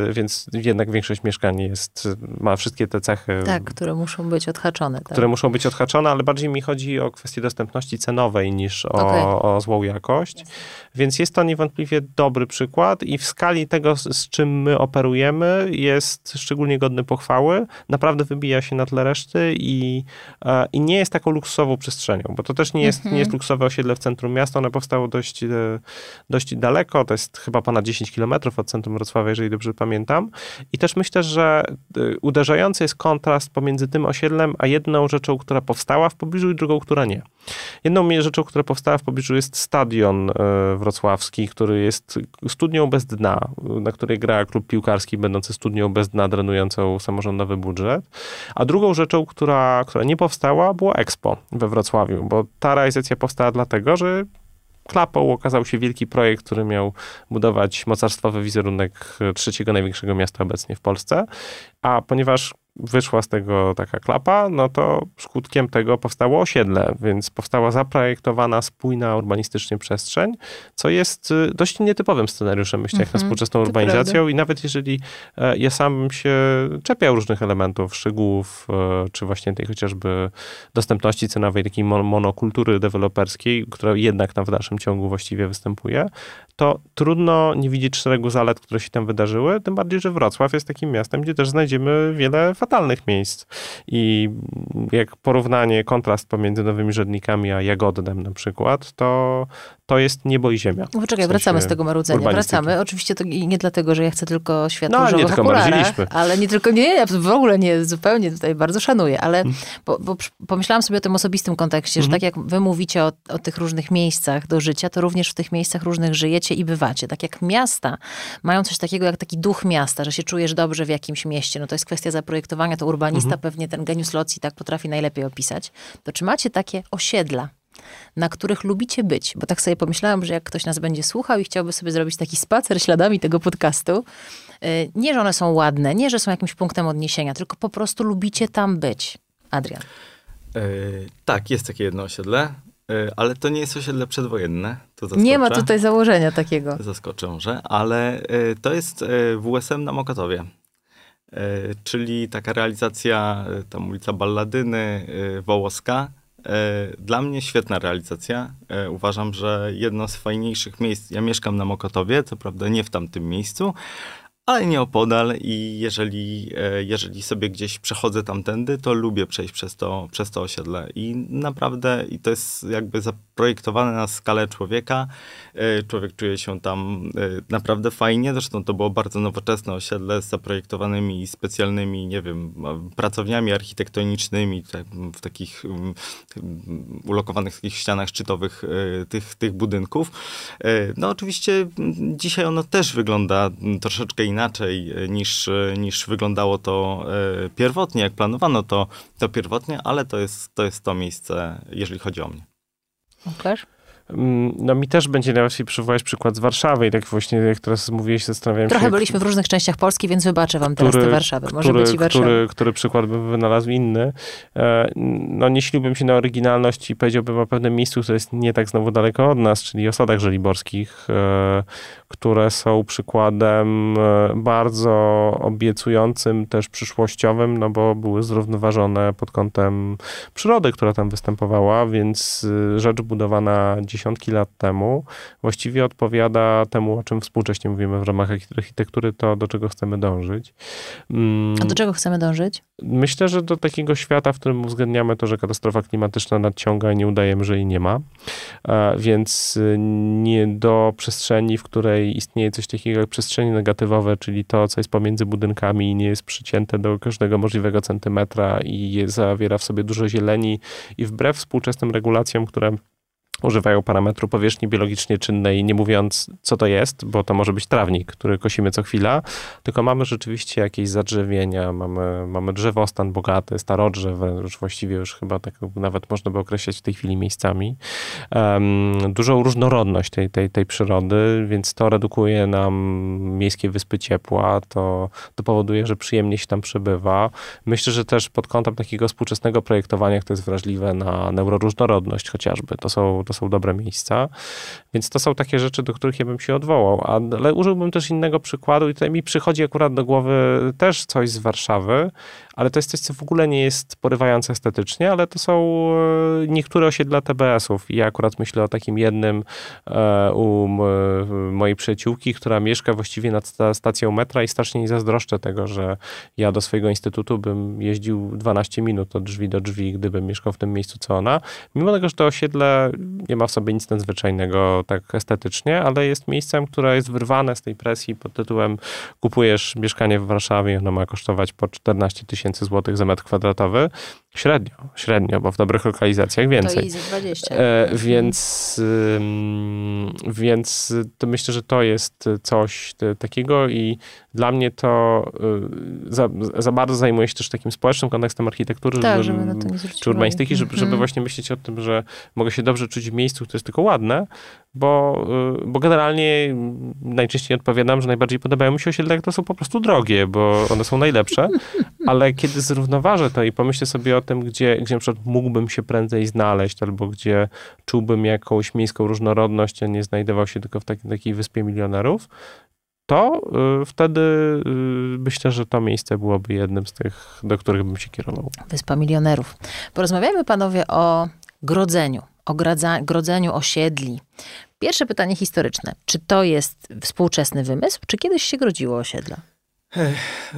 y, więc jednak większość mieszkań jest, ma wszystkie te cechy. Tak, które muszą być odhaczone. Tak? Które muszą być odhaczone, ale bardziej mi chodzi o kwestię dostępności cenowej niż o, okay. o złą jakość. Więc jest to niewątpliwie dobry przykład i w skali tego, z czym my operujemy, jest szczególnie godny pochwały. Naprawdę wybija się na tle reszty i, e, i nie jest taką luksusową przestrzenią, bo to też nie jest, nie jest mhm. luksusowe osiedle w centrum miasta. One powstało dość, e, dość daleko. To jest chyba ponad 10 kilometrów od centrum Wrocławia, jeżeli dobrze pamiętam. I też myślę, że y, uderzający jest kontrast pomiędzy tym osiedlem, a jedną rzeczą, która powstała w pobliżu i drugą, która nie. Jedną rzeczą, która powstała w pobliżu jest stadion y, wrocławski, który jest studnią bez dna, na której gra klub piłkarski będący studnią bez dna, drenującą samorządowy budżet. A drugą rzeczą, która, która nie powstała, było Expo we Wrocławiu, bo ta realizacja powstała dlatego, że klapą okazał się wielki projekt, który miał budować mocarstwowy wizerunek trzeciego największego miasta obecnie w Polsce. A ponieważ wyszła z tego taka klapa, no to skutkiem tego powstało osiedle, więc powstała zaprojektowana, spójna urbanistycznie przestrzeń, co jest y, dość nietypowym scenariuszem, myślę, jak na mhm, współczesną urbanizacją i nawet jeżeli e, ja sam się czepiał różnych elementów, szczegółów, e, czy właśnie tej chociażby dostępności cenowej, takiej monokultury deweloperskiej, która jednak tam w dalszym ciągu właściwie występuje, to trudno nie widzieć szeregu zalet, które się tam wydarzyły, tym bardziej, że Wrocław jest takim miastem, gdzie też znajdziemy wiele fatalnych miejsc. I jak porównanie, kontrast pomiędzy Nowymi Rzędnikami a Jagodnem na przykład, to, to jest niebo i ziemia. No poczekaj, w sensie wracamy z tego marudzenia. Wracamy. Oczywiście to nie dlatego, że ja chcę tylko światło no, nie tylko okularach, ale nie tylko, nie, ja w ogóle nie, zupełnie tutaj bardzo szanuję, ale hmm. bo, bo pomyślałam sobie o tym osobistym kontekście, że hmm. tak jak wy mówicie o, o tych różnych miejscach do życia, to również w tych miejscach różnych żyjecie i bywacie. Tak jak miasta mają coś takiego jak taki duch miasta, że się czujesz dobrze w jakimś mieście, no to jest kwestia zaprojektowania, to urbanista hmm. pewnie ten genius loci tak potrafi najlepiej opisać. To czy macie takie osiedla, na których lubicie być. Bo tak sobie pomyślałam, że jak ktoś nas będzie słuchał i chciałby sobie zrobić taki spacer śladami tego podcastu, y, nie, że one są ładne, nie, że są jakimś punktem odniesienia, tylko po prostu lubicie tam być. Adrian. Yy, tak, jest takie jedno osiedle, yy, ale to nie jest osiedle przedwojenne. nie ma tutaj założenia takiego. Zaskoczę może, ale yy, to jest WSM na Mokotowie. Czyli taka realizacja, tam ulica Balladyny, Wołoska, dla mnie świetna realizacja. E, uważam, że jedno z fajniejszych miejsc. Ja mieszkam na Mokotowie, co prawda nie w tamtym miejscu, ale nie opodal i jeżeli, e, jeżeli sobie gdzieś przechodzę tamtędy, to lubię przejść przez to, przez to osiedle. I naprawdę, i to jest jakby zaprojektowane na skalę człowieka. E, człowiek czuje się tam e, naprawdę fajnie. Zresztą to było bardzo nowoczesne osiedle z zaprojektowanymi specjalnymi, nie wiem, pracowniami architektonicznymi w takich ulokowanych takich ścianach szczytowych tych, tych budynków. No oczywiście dzisiaj ono też wygląda troszeczkę inaczej e, niż, e, niż wyglądało to e, pierwotnie, jak planowano to, to pierwotnie, ale to jest, to jest to miejsce, jeżeli chodzi o mnie. Łukasz? Mm, no mi też będzie najłatwiej przywołać przykład z Warszawy i tak właśnie jak teraz mówiłeś, zastanawiałem Trochę się... Trochę byliśmy w różnych częściach Polski, więc wybaczę wam który, teraz tę Warszawę. Może który, być i Warszawa. Który, który przykład bym wynalazł inny. No nie śliłbym się na oryginalność i powiedziałbym o pewnym miejscu, które jest nie tak znowu daleko od nas, czyli osadach żeliborskich, które są przykładem e, bardzo obiecującym, też przyszłościowym, no bo były zrównoważone pod kątem przyrody, która tam występowała, więc e, rzecz budowana dziesiątki lat temu właściwie odpowiada temu, o czym współcześnie mówimy w ramach architektury, to do czego chcemy dążyć. Mm, A do czego chcemy dążyć? Myślę, że do takiego świata, w którym uwzględniamy to, że katastrofa klimatyczna nadciąga i nie udajemy, że jej nie ma. Więc e, nie do przestrzeni, w której istnieje coś takiego jak przestrzenie negatywowe, czyli to, co jest pomiędzy budynkami i nie jest przycięte do każdego możliwego centymetra i zawiera w sobie dużo zieleni i wbrew współczesnym regulacjom, które używają parametru powierzchni biologicznie czynnej, nie mówiąc co to jest, bo to może być trawnik, który kosimy co chwila, tylko mamy rzeczywiście jakieś zadrzewienia, mamy, mamy drzewostan bogaty, starodrzew, już właściwie już chyba tak nawet można by określać w tej chwili miejscami. Um, dużą różnorodność tej, tej, tej przyrody, więc to redukuje nam miejskie wyspy ciepła, to, to powoduje, że przyjemnie się tam przebywa. Myślę, że też pod kątem takiego współczesnego projektowania, to jest wrażliwe na neuroróżnorodność chociażby. To są, to są dobre miejsca. Więc to są takie rzeczy, do których ja bym się odwołał. Ale użyłbym też innego przykładu i tutaj mi przychodzi akurat do głowy też coś z Warszawy, ale to jest coś, co w ogóle nie jest porywające estetycznie, ale to są e, niektóre osiedla TBS-ów. Ja akurat myślę o takim jednym e, u mojej przyjaciółki, która mieszka właściwie nad stacją metra i strasznie nie zazdroszczę tego, że ja do swojego instytutu bym jeździł 12 minut od drzwi do drzwi, gdybym mieszkał w tym miejscu co ona. Mimo tego, że to osiedle nie ma w sobie nic nadzwyczajnego tak estetycznie, ale jest miejscem, które jest wyrwane z tej presji pod tytułem kupujesz mieszkanie w Warszawie, ono ma kosztować po 14 tysięcy złotych za metr kwadratowy. Średnio, średnio, bo w dobrych lokalizacjach więcej. To 20. E, więc, więc to myślę, że to jest coś takiego i dla mnie to y, za, za bardzo zajmuje się też takim społecznym kontekstem architektury tak, żeby, żeby czy urbanistyki, żeby, żeby mhm. właśnie myśleć o tym, że mogę się dobrze czuć w miejscu, które jest tylko ładne, bo, y, bo generalnie najczęściej odpowiadam, że najbardziej podobają mi się osiedle, jak to są po prostu drogie, bo one są najlepsze, ale kiedy zrównoważę to i pomyślę sobie o tym, gdzie, gdzie na przykład mógłbym się prędzej znaleźć, albo gdzie czułbym jakąś miejską różnorodność, a nie znajdował się tylko w takiej, takiej wyspie milionerów, to y, wtedy y, myślę, że to miejsce byłoby jednym z tych, do których bym się kierował. Wyspa Milionerów. Porozmawiajmy panowie o grodzeniu, o gradza, grodzeniu osiedli. Pierwsze pytanie historyczne. Czy to jest współczesny wymysł, czy kiedyś się grodziło osiedla?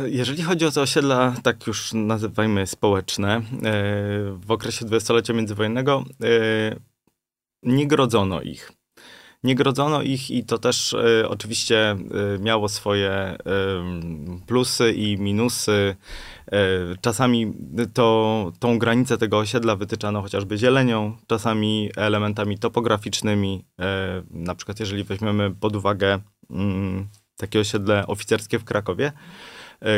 Jeżeli chodzi o te osiedla, tak już nazywajmy społeczne, e, w okresie dwudziestolecia międzywojennego e, nie grodzono ich. Nie grodzono ich i to też e, oczywiście e, miało swoje e, plusy i minusy. Czasami to, tą granicę tego osiedla wytyczano chociażby zielenią, czasami elementami topograficznymi. Na przykład jeżeli weźmiemy pod uwagę mm, takie osiedle oficerskie w Krakowie,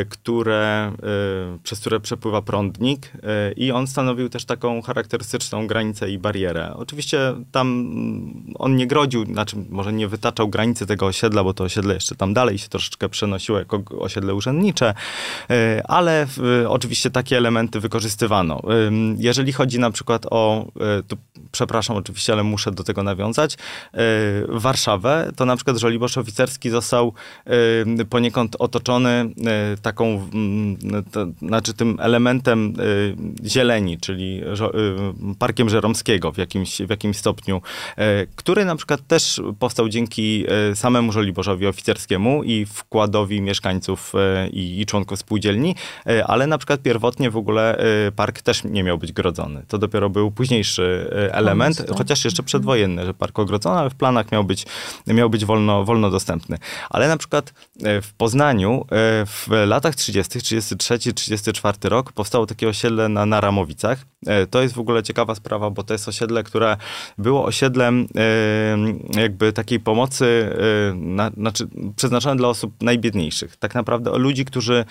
które, e, przez które przepływa prądnik e, i on stanowił też taką charakterystyczną granicę i barierę. Oczywiście tam mm, on nie grodził, znaczy może nie wytaczał granicy tego osiedla, bo to osiedle jeszcze tam dalej się troszeczkę przenosiło jako osiedle urzędnicze, ale oczywiście takie elementy wykorzystywano. Jeżeli chodzi na przykład o, tu przepraszam oczywiście, ale muszę do tego nawiązać, Warszawę, to na przykład Żoliborz Oficerski został poniekąd otoczony taką, mm, to, znaczy tym elementem zieleni, czyli Parkiem Żeromskiego w jakimś, w jakimś stopniu, który na przykład też powstał dzięki samemu Żoliborzowi Oficerskiemu i wkładowi mieszkańców i, i członków spółdzielni, ale na przykład pierwotnie w ogóle park też nie miał być grodzony. To dopiero był późniejszy element, tak. chociaż jeszcze przedwojenny, że park ogrodzono, ale w planach miał być, miał być wolno, wolno dostępny. Ale na przykład w Poznaniu w latach 30., 33, 34 rok powstało takie osiedle na Naramowicach. E, to jest w ogóle ciekawa sprawa, bo to jest osiedle, które było osiedlem e, jakby takiej pomocy, e, na, znaczy przeznaczone dla osób najbiedniejszych. Tak naprawdę ludzi, którzy,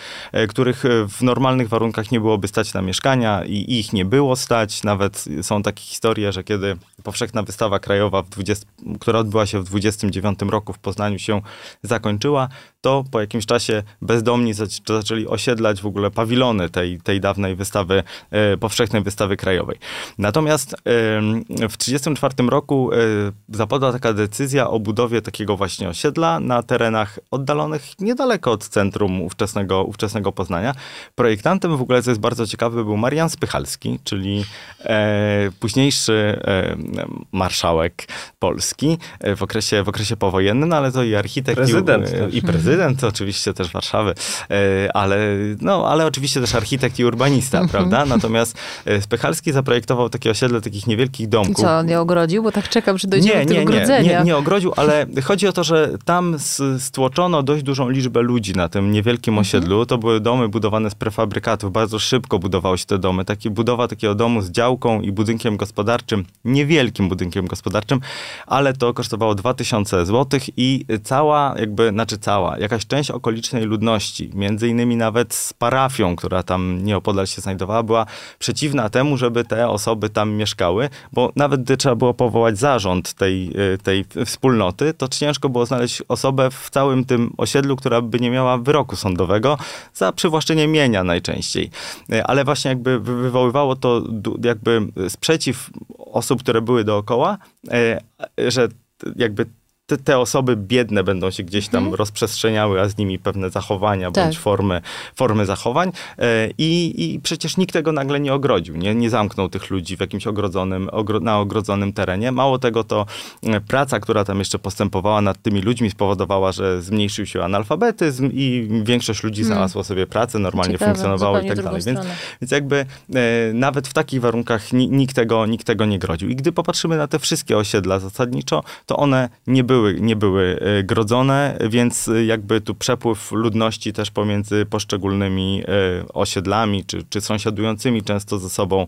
których w normalnych warunkach nie byłoby stać na mieszkania i ich nie było stać. Nawet są takie historie, że kiedy powszechna wystawa krajowa, w 20, która odbyła się w 29 roku w Poznaniu się zakończyła, to po jakimś czasie bezdomni zaczęli osiedlać w ogóle pawilony tej, tej dawnej wystawy, e, powszechnej wystawy krajowej. Natomiast w 1934 roku e, zapadła taka decyzja o budowie takiego właśnie osiedla na terenach oddalonych niedaleko od centrum ówczesnego, ówczesnego Poznania. Projektantem w ogóle, co jest bardzo ciekawe, był Marian Spychalski, czyli e, późniejszy marszałek Polski w okresie, w okresie powojennym, no ale to i architekt, prezydent i, i prezydent oczywiście też Warszawy, e, ale, no, ale oczywiście też architekt i urbanista, mhm. prawda? Natomiast e, Spechalski zaprojektował takie osiedle takich niewielkich domków. I co, on nie ogrodził? Bo tak czekam, że dojdziemy nie, do tego nie, nie, nie, nie ogrodził, ale chodzi o to, że tam stłoczono dość dużą liczbę ludzi na tym niewielkim mhm. osiedlu. To były domy budowane z prefabrykatów. Bardzo szybko budowało się te domy. Taki, budowa takiego domu z działką i budynkiem gospodarczym niewielki niewielkim budynkiem gospodarczym, ale to kosztowało 2000 zł i cała, jakby, znaczy cała, jakaś część okolicznej ludności, między innymi nawet z parafią, która tam nieopodal się znajdowała, była przeciwna temu, żeby te osoby tam mieszkały, bo nawet gdy trzeba było powołać zarząd tej, tej wspólnoty, to ciężko było znaleźć osobę w całym tym osiedlu, która by nie miała wyroku sądowego za przywłaszczenie mienia najczęściej. Ale właśnie jakby wywoływało to jakby sprzeciw osób, które były dookoła, e, że jakby te, te, osoby biedne będą się gdzieś tam mhm. rozprzestrzeniały, a z nimi pewne zachowania tak. bądź formy, formy zachowań. E, I, I przecież nikt tego nagle nie ogrodził, nie, nie zamknął tych ludzi w jakimś ogrodzonym, ogro, na ogrodzonym terenie. Mało tego, to e, praca, która tam jeszcze postępowała nad tymi ludźmi spowodowała, że zmniejszył się analfabetyzm i większość ludzi hmm. znalazła sobie pracę, normalnie Ciekawe, funkcjonowało i tak dalej. Więc, więc jakby e, nawet w takich warunkach nikt tego, nikt tego nie grodził. I gdy popatrzymy na te wszystkie osiedla zasadniczo, to one nie były były, nie były e, grodzone, więc e, jakby tu przepływ ludności też pomiędzy poszczególnymi e, osiedlami, czy, czy sąsiadującymi często ze sobą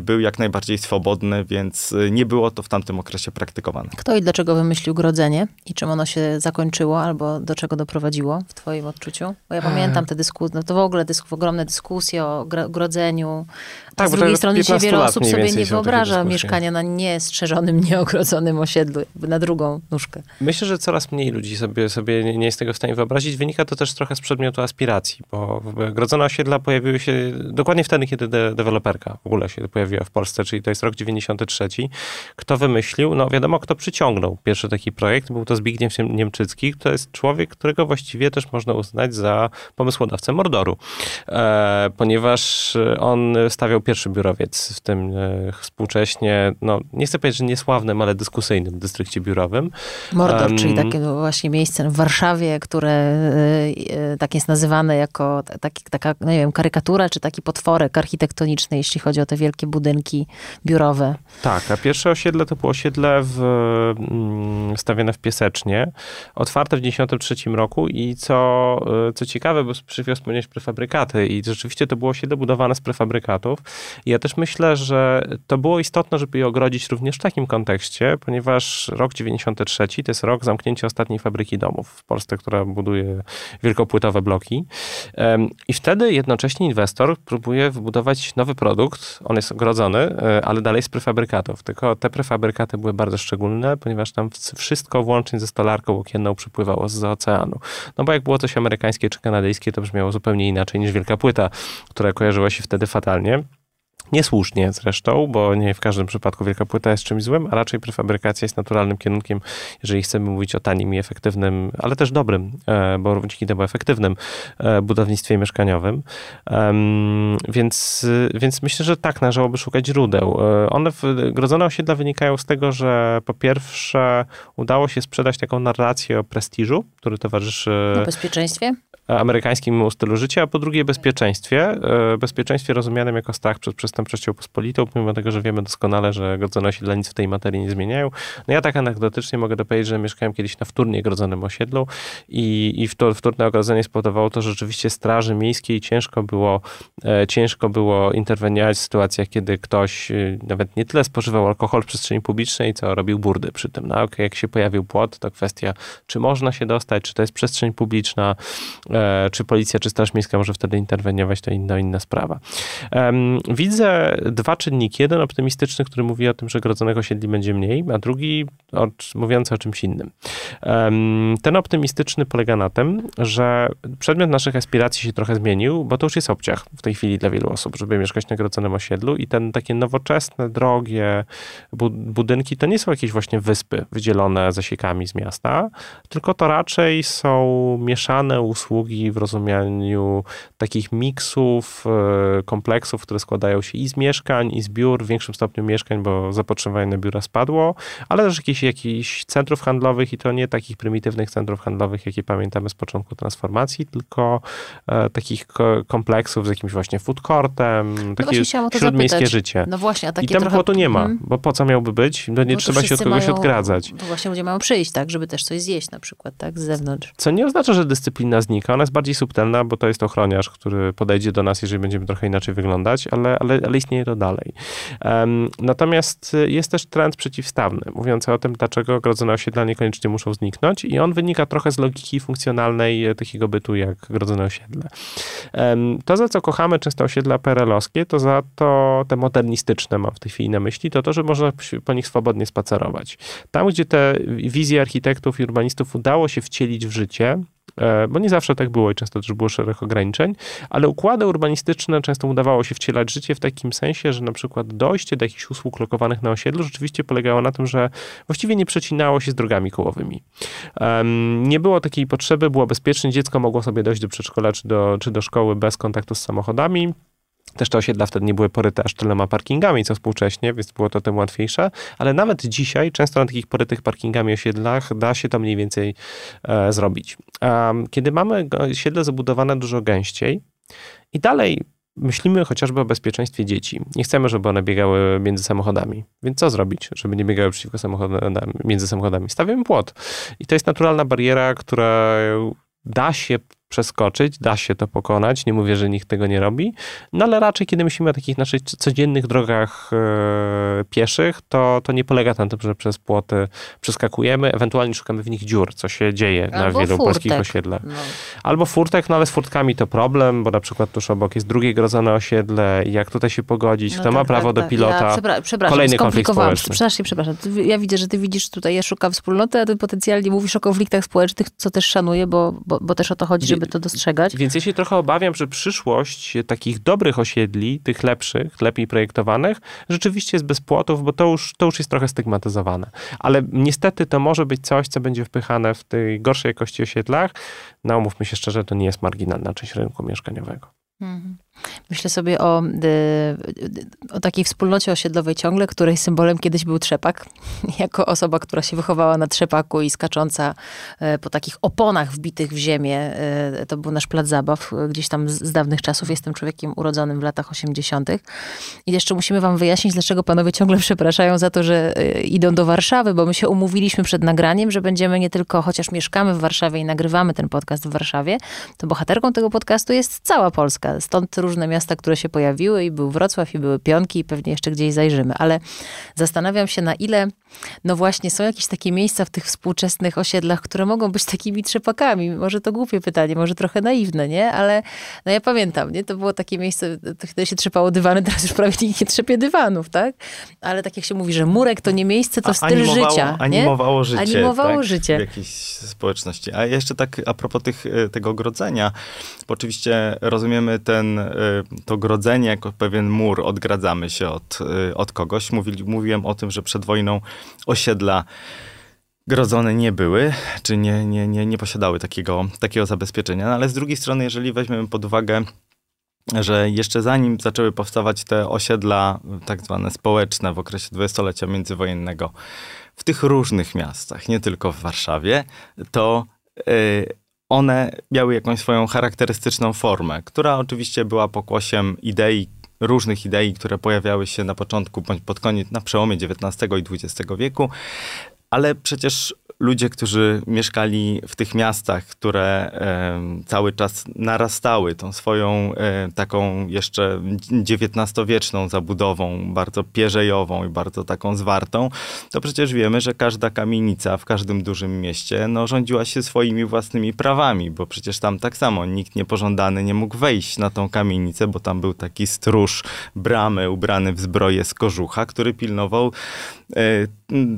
był jak najbardziej swobodny, więc nie było to w tamtym okresie praktykowane. Kto i dlaczego wymyślił grodzenie i czym ono się zakończyło, albo do czego doprowadziło w twoim odczuciu? Bo ja pamiętam te dyskusje, no to w ogóle dysk ogromne dyskusje o grodzeniu. Tak, z drugiej strony dzisiaj wiele osób sobie nie wyobraża mieszkania na niestrzeżonym, nieogrodzonym osiedlu, na drugą nóżkę. Myślę, że coraz mniej ludzi sobie, sobie nie jest tego w stanie wyobrazić. Wynika to też trochę z przedmiotu aspiracji, bo grodzone osiedla pojawiły się dokładnie wtedy, kiedy de deweloperka w ogóle się pojawiła w Polsce, czyli to jest rok 93. Kto wymyślił? No wiadomo, kto przyciągnął pierwszy taki projekt. Był to Zbigniew Niemczycki. To jest człowiek, którego właściwie też można uznać za pomysłodawcę Mordoru, e, ponieważ on stawiał pierwszy biurowiec w tym e, współcześnie, no nie chcę powiedzieć, że niesławnym, ale dyskusyjnym dystrykcie biurowym. Mordor, um, czyli takie właśnie miejsce w Warszawie, które y, tak jest nazywane jako taki, taka, no nie wiem, karykatura, czy taki potworek architektoniczny, jeśli chodzi o te wielkie budynki biurowe. Tak, a pierwsze osiedle to było osiedle w, mm, stawione w Piesecznie, otwarte w 1993 roku i co, co ciekawe, bo przywiózł wspomnieć prefabrykaty i rzeczywiście to było osiedle budowane z prefabrykatów. Ja też myślę, że to było istotne, żeby je ogrodzić również w takim kontekście, ponieważ rok 93 to jest rok zamknięcia ostatniej fabryki domów w Polsce, która buduje wielkopłytowe bloki. I wtedy jednocześnie inwestor próbuje wybudować nowy produkt. On jest ogrodzony, e, ale dalej z prefabrykatów. Tylko te prefabrykaty były bardzo szczególne, ponieważ tam wszystko włącznie ze stolarką okienną przypływało z oceanu. No bo jak było coś amerykańskie czy kanadyjskie, to brzmiało zupełnie inaczej niż wielka płyta, która kojarzyła się wtedy fatalnie. Niesłusznie zresztą, bo nie w każdym przypadku wielka płyta jest czymś złym, a raczej prefabrykacja jest naturalnym kierunkiem, jeżeli chcemy mówić o tanim i efektywnym, ale też dobrym, e, bo dzięki temu efektywnym e, budownictwie mieszkaniowym. Więc, więc myślę, że tak, należałoby szukać źródeł. E, one, grodzone osiedla wynikają z tego, że po pierwsze udało się sprzedać taką narrację o prestiżu, który towarzyszy... O bezpieczeństwie? Amerykańskim stylu życia, a po drugie bezpieczeństwie. E, bezpieczeństwie rozumianym jako strach przed przestępczością pospolitą, pomimo tego, że wiemy doskonale, że grodzone osiedla nic w tej materii nie zmieniają. No ja tak anegdotycznie mogę dopowiedzieć, że mieszkałem kiedyś na wtórnie grodzonym osiedlu i, i wtórne ogrodzenie spowodowało to, że rzeczywiście straży miejskiej ciężko było, e, ciężko było interweniować w sytuacjach, kiedy ktoś e, nawet nie tyle spożywał alkohol w przestrzeni publicznej, co robił burdy przy tym. No, jak się pojawił płot, to kwestia, czy można się dostać, czy to jest przestrzeń publiczna, E, czy policja, czy Straż Miejska może wtedy interweniować, to inna, inna sprawa. Widzę dwa czynniki. Jeden optymistyczny, który mówi o tym, że grodzonych osiedli będzie mniej, a drugi mówiący o czymś innym. Ten optymistyczny polega na tym, że przedmiot naszych aspiracji się trochę zmienił, bo to już jest obciach w tej chwili dla wielu osób, żeby mieszkać na grodzonym osiedlu i ten takie nowoczesne, drogie budynki to nie są jakieś właśnie wyspy wydzielone zasiekami z miasta, tylko to raczej są mieszane usługi w rozumieniu takich miksów, e, kompleksów, które składają się i z mieszkań, i z biur, w większym stopniu mieszkań, bo zapotrzebowanie na biura spadło, ale też jakichś, jakichś centrów handlowych i to nie takich prymitywnych centrów handlowych, jakie pamiętamy z początku transformacji, tylko e, takich kompleksów z jakimś właśnie food courtem, no takie śródmiejskie życie. No właśnie, a takie I tam trochę... tu nie ma, hmm. bo po co miałby być? No nie bo trzeba się od kogoś mają, odgradzać. To właśnie ludzie mają przyjść, tak, żeby też coś zjeść na przykład, tak, z zewnątrz. Co nie oznacza, że dyscyplina znika, Ona jest bardziej subtelna, bo to jest ochroniarz, który podejdzie do nas, jeżeli będziemy trochę inaczej wyglądać, ale, ale, ale istnieje to dalej. Um, natomiast jest też trend przeciwstawny, mówiący o tym, dlaczego ogrodzone osiedla niekoniecznie muszą zniknąć i on wynika trochę z logiki funkcjonalnej takiego bytu jak grodzone osiedle. Um, to, za co kochamy często osiedla perelowskie, to za to te modernistyczne, mam w tej chwili na myśli, to to, że można po nich swobodnie spacerować. Tam, gdzie te wizje architektów i urbanistów udało się wcielić w życie, e, bo nie zawsze tak było i często też było szereg ograniczeń, ale układy urbanistyczne często udawało się wcielać życie w takim sensie, że na przykład dojście do jakichś usług lokowanych na osiedlu rzeczywiście polegało na tym, że właściwie nie przecinało się z drogami kołowymi. Nie było takiej potrzeby, było bezpiecznie, dziecko mogło sobie dojść do przedszkola czy do, czy do szkoły bez kontaktu z samochodami. Też te osiedla wtedy nie były poryte aż tyloma parkingami, co współcześnie, więc było to tym łatwiejsze, ale nawet dzisiaj często na takich porytych parkingami osiedlach da się to mniej więcej e, zrobić. A kiedy mamy osiedle zabudowane dużo gęściej i dalej myślimy chociażby o bezpieczeństwie dzieci. Nie chcemy, żeby one biegały między samochodami. Więc co zrobić, żeby nie biegały przeciwko samochodami, między samochodami? Stawiamy płot. I to jest naturalna bariera, która da się przeskoczyć, da się to pokonać, nie mówię, że nikt tego nie robi, no ale raczej kiedy myślimy o takich naszych codziennych drogach e, pieszych, to, to nie polega na tym, że przez płoty przeskakujemy, ewentualnie szukamy w nich dziur, co się dzieje Albo na wielu furtek. polskich osiedlach. No. Albo furtek, no ale z furtkami to problem, bo na przykład tuż obok jest drugie grodzone osiedle jak tutaj się pogodzić, no kto tak, ma prawo tak, do tak. pilota, ja, przepra przepraszam, kolejny konflikt społeczny. Przepraszam, przepraszam. Ja widzę, że ty widzisz tutaj, ja szukam wspólnoty, a ty potencjalnie mówisz o konfliktach społecznych, co też szanuję, bo, bo, bo też o to chodzi, żeby to dostrzegać. Więc ja się trochę obawiam, że przyszłość takich dobrych osiedli, tych lepszych, lepiej projektowanych, rzeczywiście jest bez płotów, bo to już, to już jest trochę stygmatyzowane. Ale niestety to może być coś, co będzie wpychane w tej gorszej jakości osiedlach. No, umówmy się szczerze, to nie jest marginalna część rynku mieszkaniowego. Mhm. Myślę sobie o, y, o takiej wspólnocie osiedlowej ciągle, której symbolem kiedyś był trzepak. Jako osoba, która się wychowała na trzepaku i skacząca e, po takich oponach wbitych w ziemię, e, to był nasz plac zabaw. Gdzieś tam z dawnych czasów jestem człowiekiem urodzonym w latach 80. I jeszcze musimy wam wyjaśnić, dlaczego panowie ciągle przepraszają za to, że e, idą do Warszawy, bo my się umówiliśmy przed nagraniem, że będziemy nie tylko, chociaż mieszkamy w Warszawie i nagrywamy ten podcast w Warszawie, to bohaterką tego podcastu jest cała Polska. Stąd różne miasta, które się pojawiły i był Wrocław i były Pionki i pewnie jeszcze gdzieś zajrzymy, ale zastanawiam się na ile, no właśnie są jakieś takie miejsca w tych współczesnych osiedlach, które mogą być takimi trzepakami. Może to głupie pytanie, może trochę naiwne, nie? Ale no ja pamiętam, nie? To było takie miejsce, wtedy się trzepało dywany, teraz już prawie nikt nie trzepie dywanów, tak? Ale tak jak się mówi, że murek to nie miejsce, to styl animowało, życia. Nie? Animowało życie. Animowało tak? życie. W jakiejś społeczności. A jeszcze tak a propos tych, e, tego grodzenia, bo oczywiście rozumiemy ten to grodzenie jako pewien mur, odgradzamy się od, y, od kogoś. Mówili, mówiłem o tym, że przed wojną osiedla grodzone nie były, czy nie, nie, nie, nie posiadały takiego, takiego zabezpieczenia. No, ale z drugiej strony, jeżeli weźmiemy pod uwagę że jeszcze zanim zaczęły powstawać te osiedla tak zwane społeczne w okresie dwudziestolecia międzywojennego w tych różnych miastach, nie tylko w Warszawie, to yy, one miały jakąś swoją charakterystyczną formę, która oczywiście była pokłosiem idei, różnych idei, które pojawiały się na początku bądź pod koniec, na przełomie XIX i XX wieku, ale przecież ludzie, którzy mieszkali w tych miastach, które cały czas narastały tą swoją e, taką jeszcze XIX-wieczną zabudową, bardzo pierzejową i bardzo taką zwartą, to przecież wiemy, że każda kamienica w każdym dużym mieście no, rządziła się swoimi własnymi prawami, bo przecież tam tak samo nikt niepożądany nie mógł wejść na tą kamienicę, bo tam był taki stróż bramy ubrany w zbroję z kożucha, który pilnował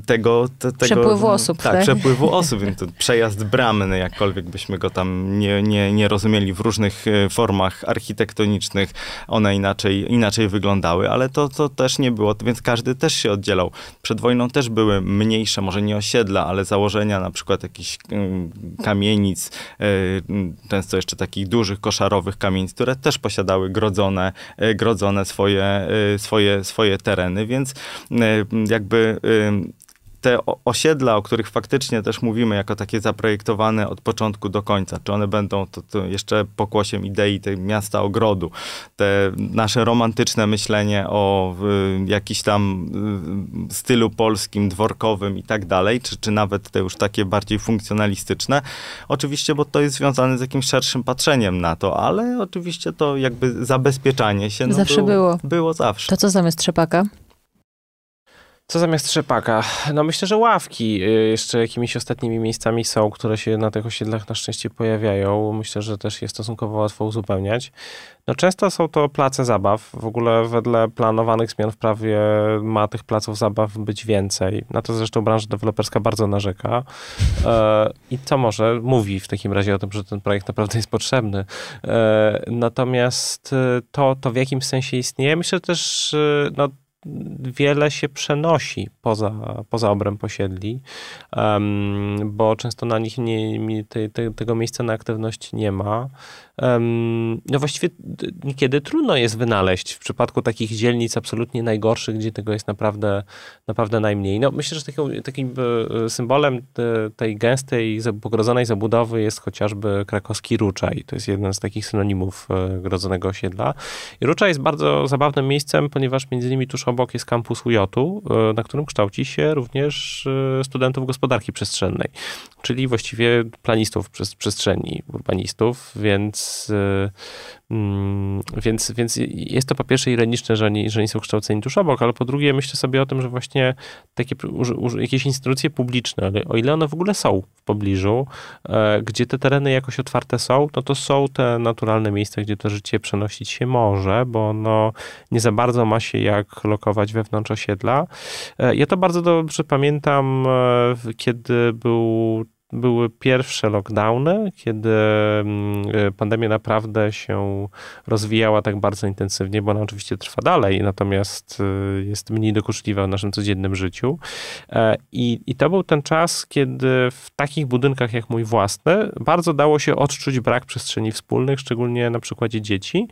tego, te, tego... Przepływu osób, tak? tak? przepływu osób, więc przejazd bramny, jakkolwiek byśmy go tam nie, nie, nie rozumieli w różnych e, formach architektonicznych, one inaczej, inaczej wyglądały, ale to, to też nie było, więc każdy też się oddzielał. Przed wojną też były mniejsze, może nie osiedla, ale założenia na przykład jakichś mm, kamienic, e, często jeszcze takich dużych, koszarowych kamienic, które też posiadały grodzone, e, grodzone swoje, swoje, swoje tereny, więc jakby te osiedla, o których faktycznie też mówimy, jako takie zaprojektowane od początku do końca, czy one będą to, to jeszcze pokłosiem idei tej miasta ogrodu, te nasze romantyczne myślenie o y, jakiś tam y, stylu polskim, dworkowym i tak dalej, czy, czy nawet te już takie bardziej funkcjonalistyczne. Oczywiście, bo to jest związane z jakimś szerszym patrzeniem na to, ale oczywiście to jakby zabezpieczanie się no, zawsze było, było. Było zawsze. To co zamiast trzepaka? Co zamiast trzepaka? No myślę, że ławki y, jeszcze jakimiś ostatnimi miejscami są, które się na tych osiedlach na szczęście pojawiają. Myślę, że też jest stosunkowo łatwo uzupełniać. No często są to place zabaw. W ogóle wedle planowanych zmian w prawie ma tych placów zabaw być więcej. Na to zresztą branża deweloperska bardzo narzeka. E, I co może mówi w takim razie o tym, że ten projekt naprawdę jest potrzebny. E, natomiast e, to, to w jakim sensie istnieje, myślę też, no wiele się przenosi poza, poza obręb posiedli, um, bo często na nich nie, te, te, tego miejsca na aktywność nie ma no właściwie niekiedy trudno jest wynaleźć w przypadku takich dzielnic absolutnie najgorszych, gdzie tego jest naprawdę, naprawdę najmniej. No myślę, że takim, takim e, symbolem tej gęstej, pogrodzonej zabudowy jest chociażby krakowski Ruczaj. To jest jeden z takich synonimów e, grodzonego osiedla. I Ruczaj jest bardzo zabawnym miejscem, ponieważ między innymi tuż obok jest kampus UJ-u, e, na którym kształci się również studentów gospodarki przestrzennej, czyli właściwie planistów przestrzeni, urbanistów, więc więc, mm, więc, więc jest to po pierwsze ironiczne, że oni, że oni są kształceni tuż obok, ale po drugie myślę sobie o tym, że właśnie takie jakieś instytucje publiczne, ale o ile one w ogóle są w pobliżu, e, gdzie te tereny jakoś otwarte są, no to są te naturalne miejsca, gdzie to życie przenosić się może, bo ono nie za bardzo ma się jak lokować wewnątrz osiedla. E, ja to bardzo dobrze pamiętam, e, kiedy był były pierwsze lockdowny, kiedy mm, e, pandemia naprawdę się rozwijała tak bardzo intensywnie, bo ona oczywiście trwa dalej, natomiast e, jest mniej dokuczliwa w naszym codziennym życiu. E, I, I to był ten czas, kiedy w takich budynkach jak mój własny bardzo dało się odczuć brak przestrzeni wspólnych, szczególnie na przykładzie dzieci,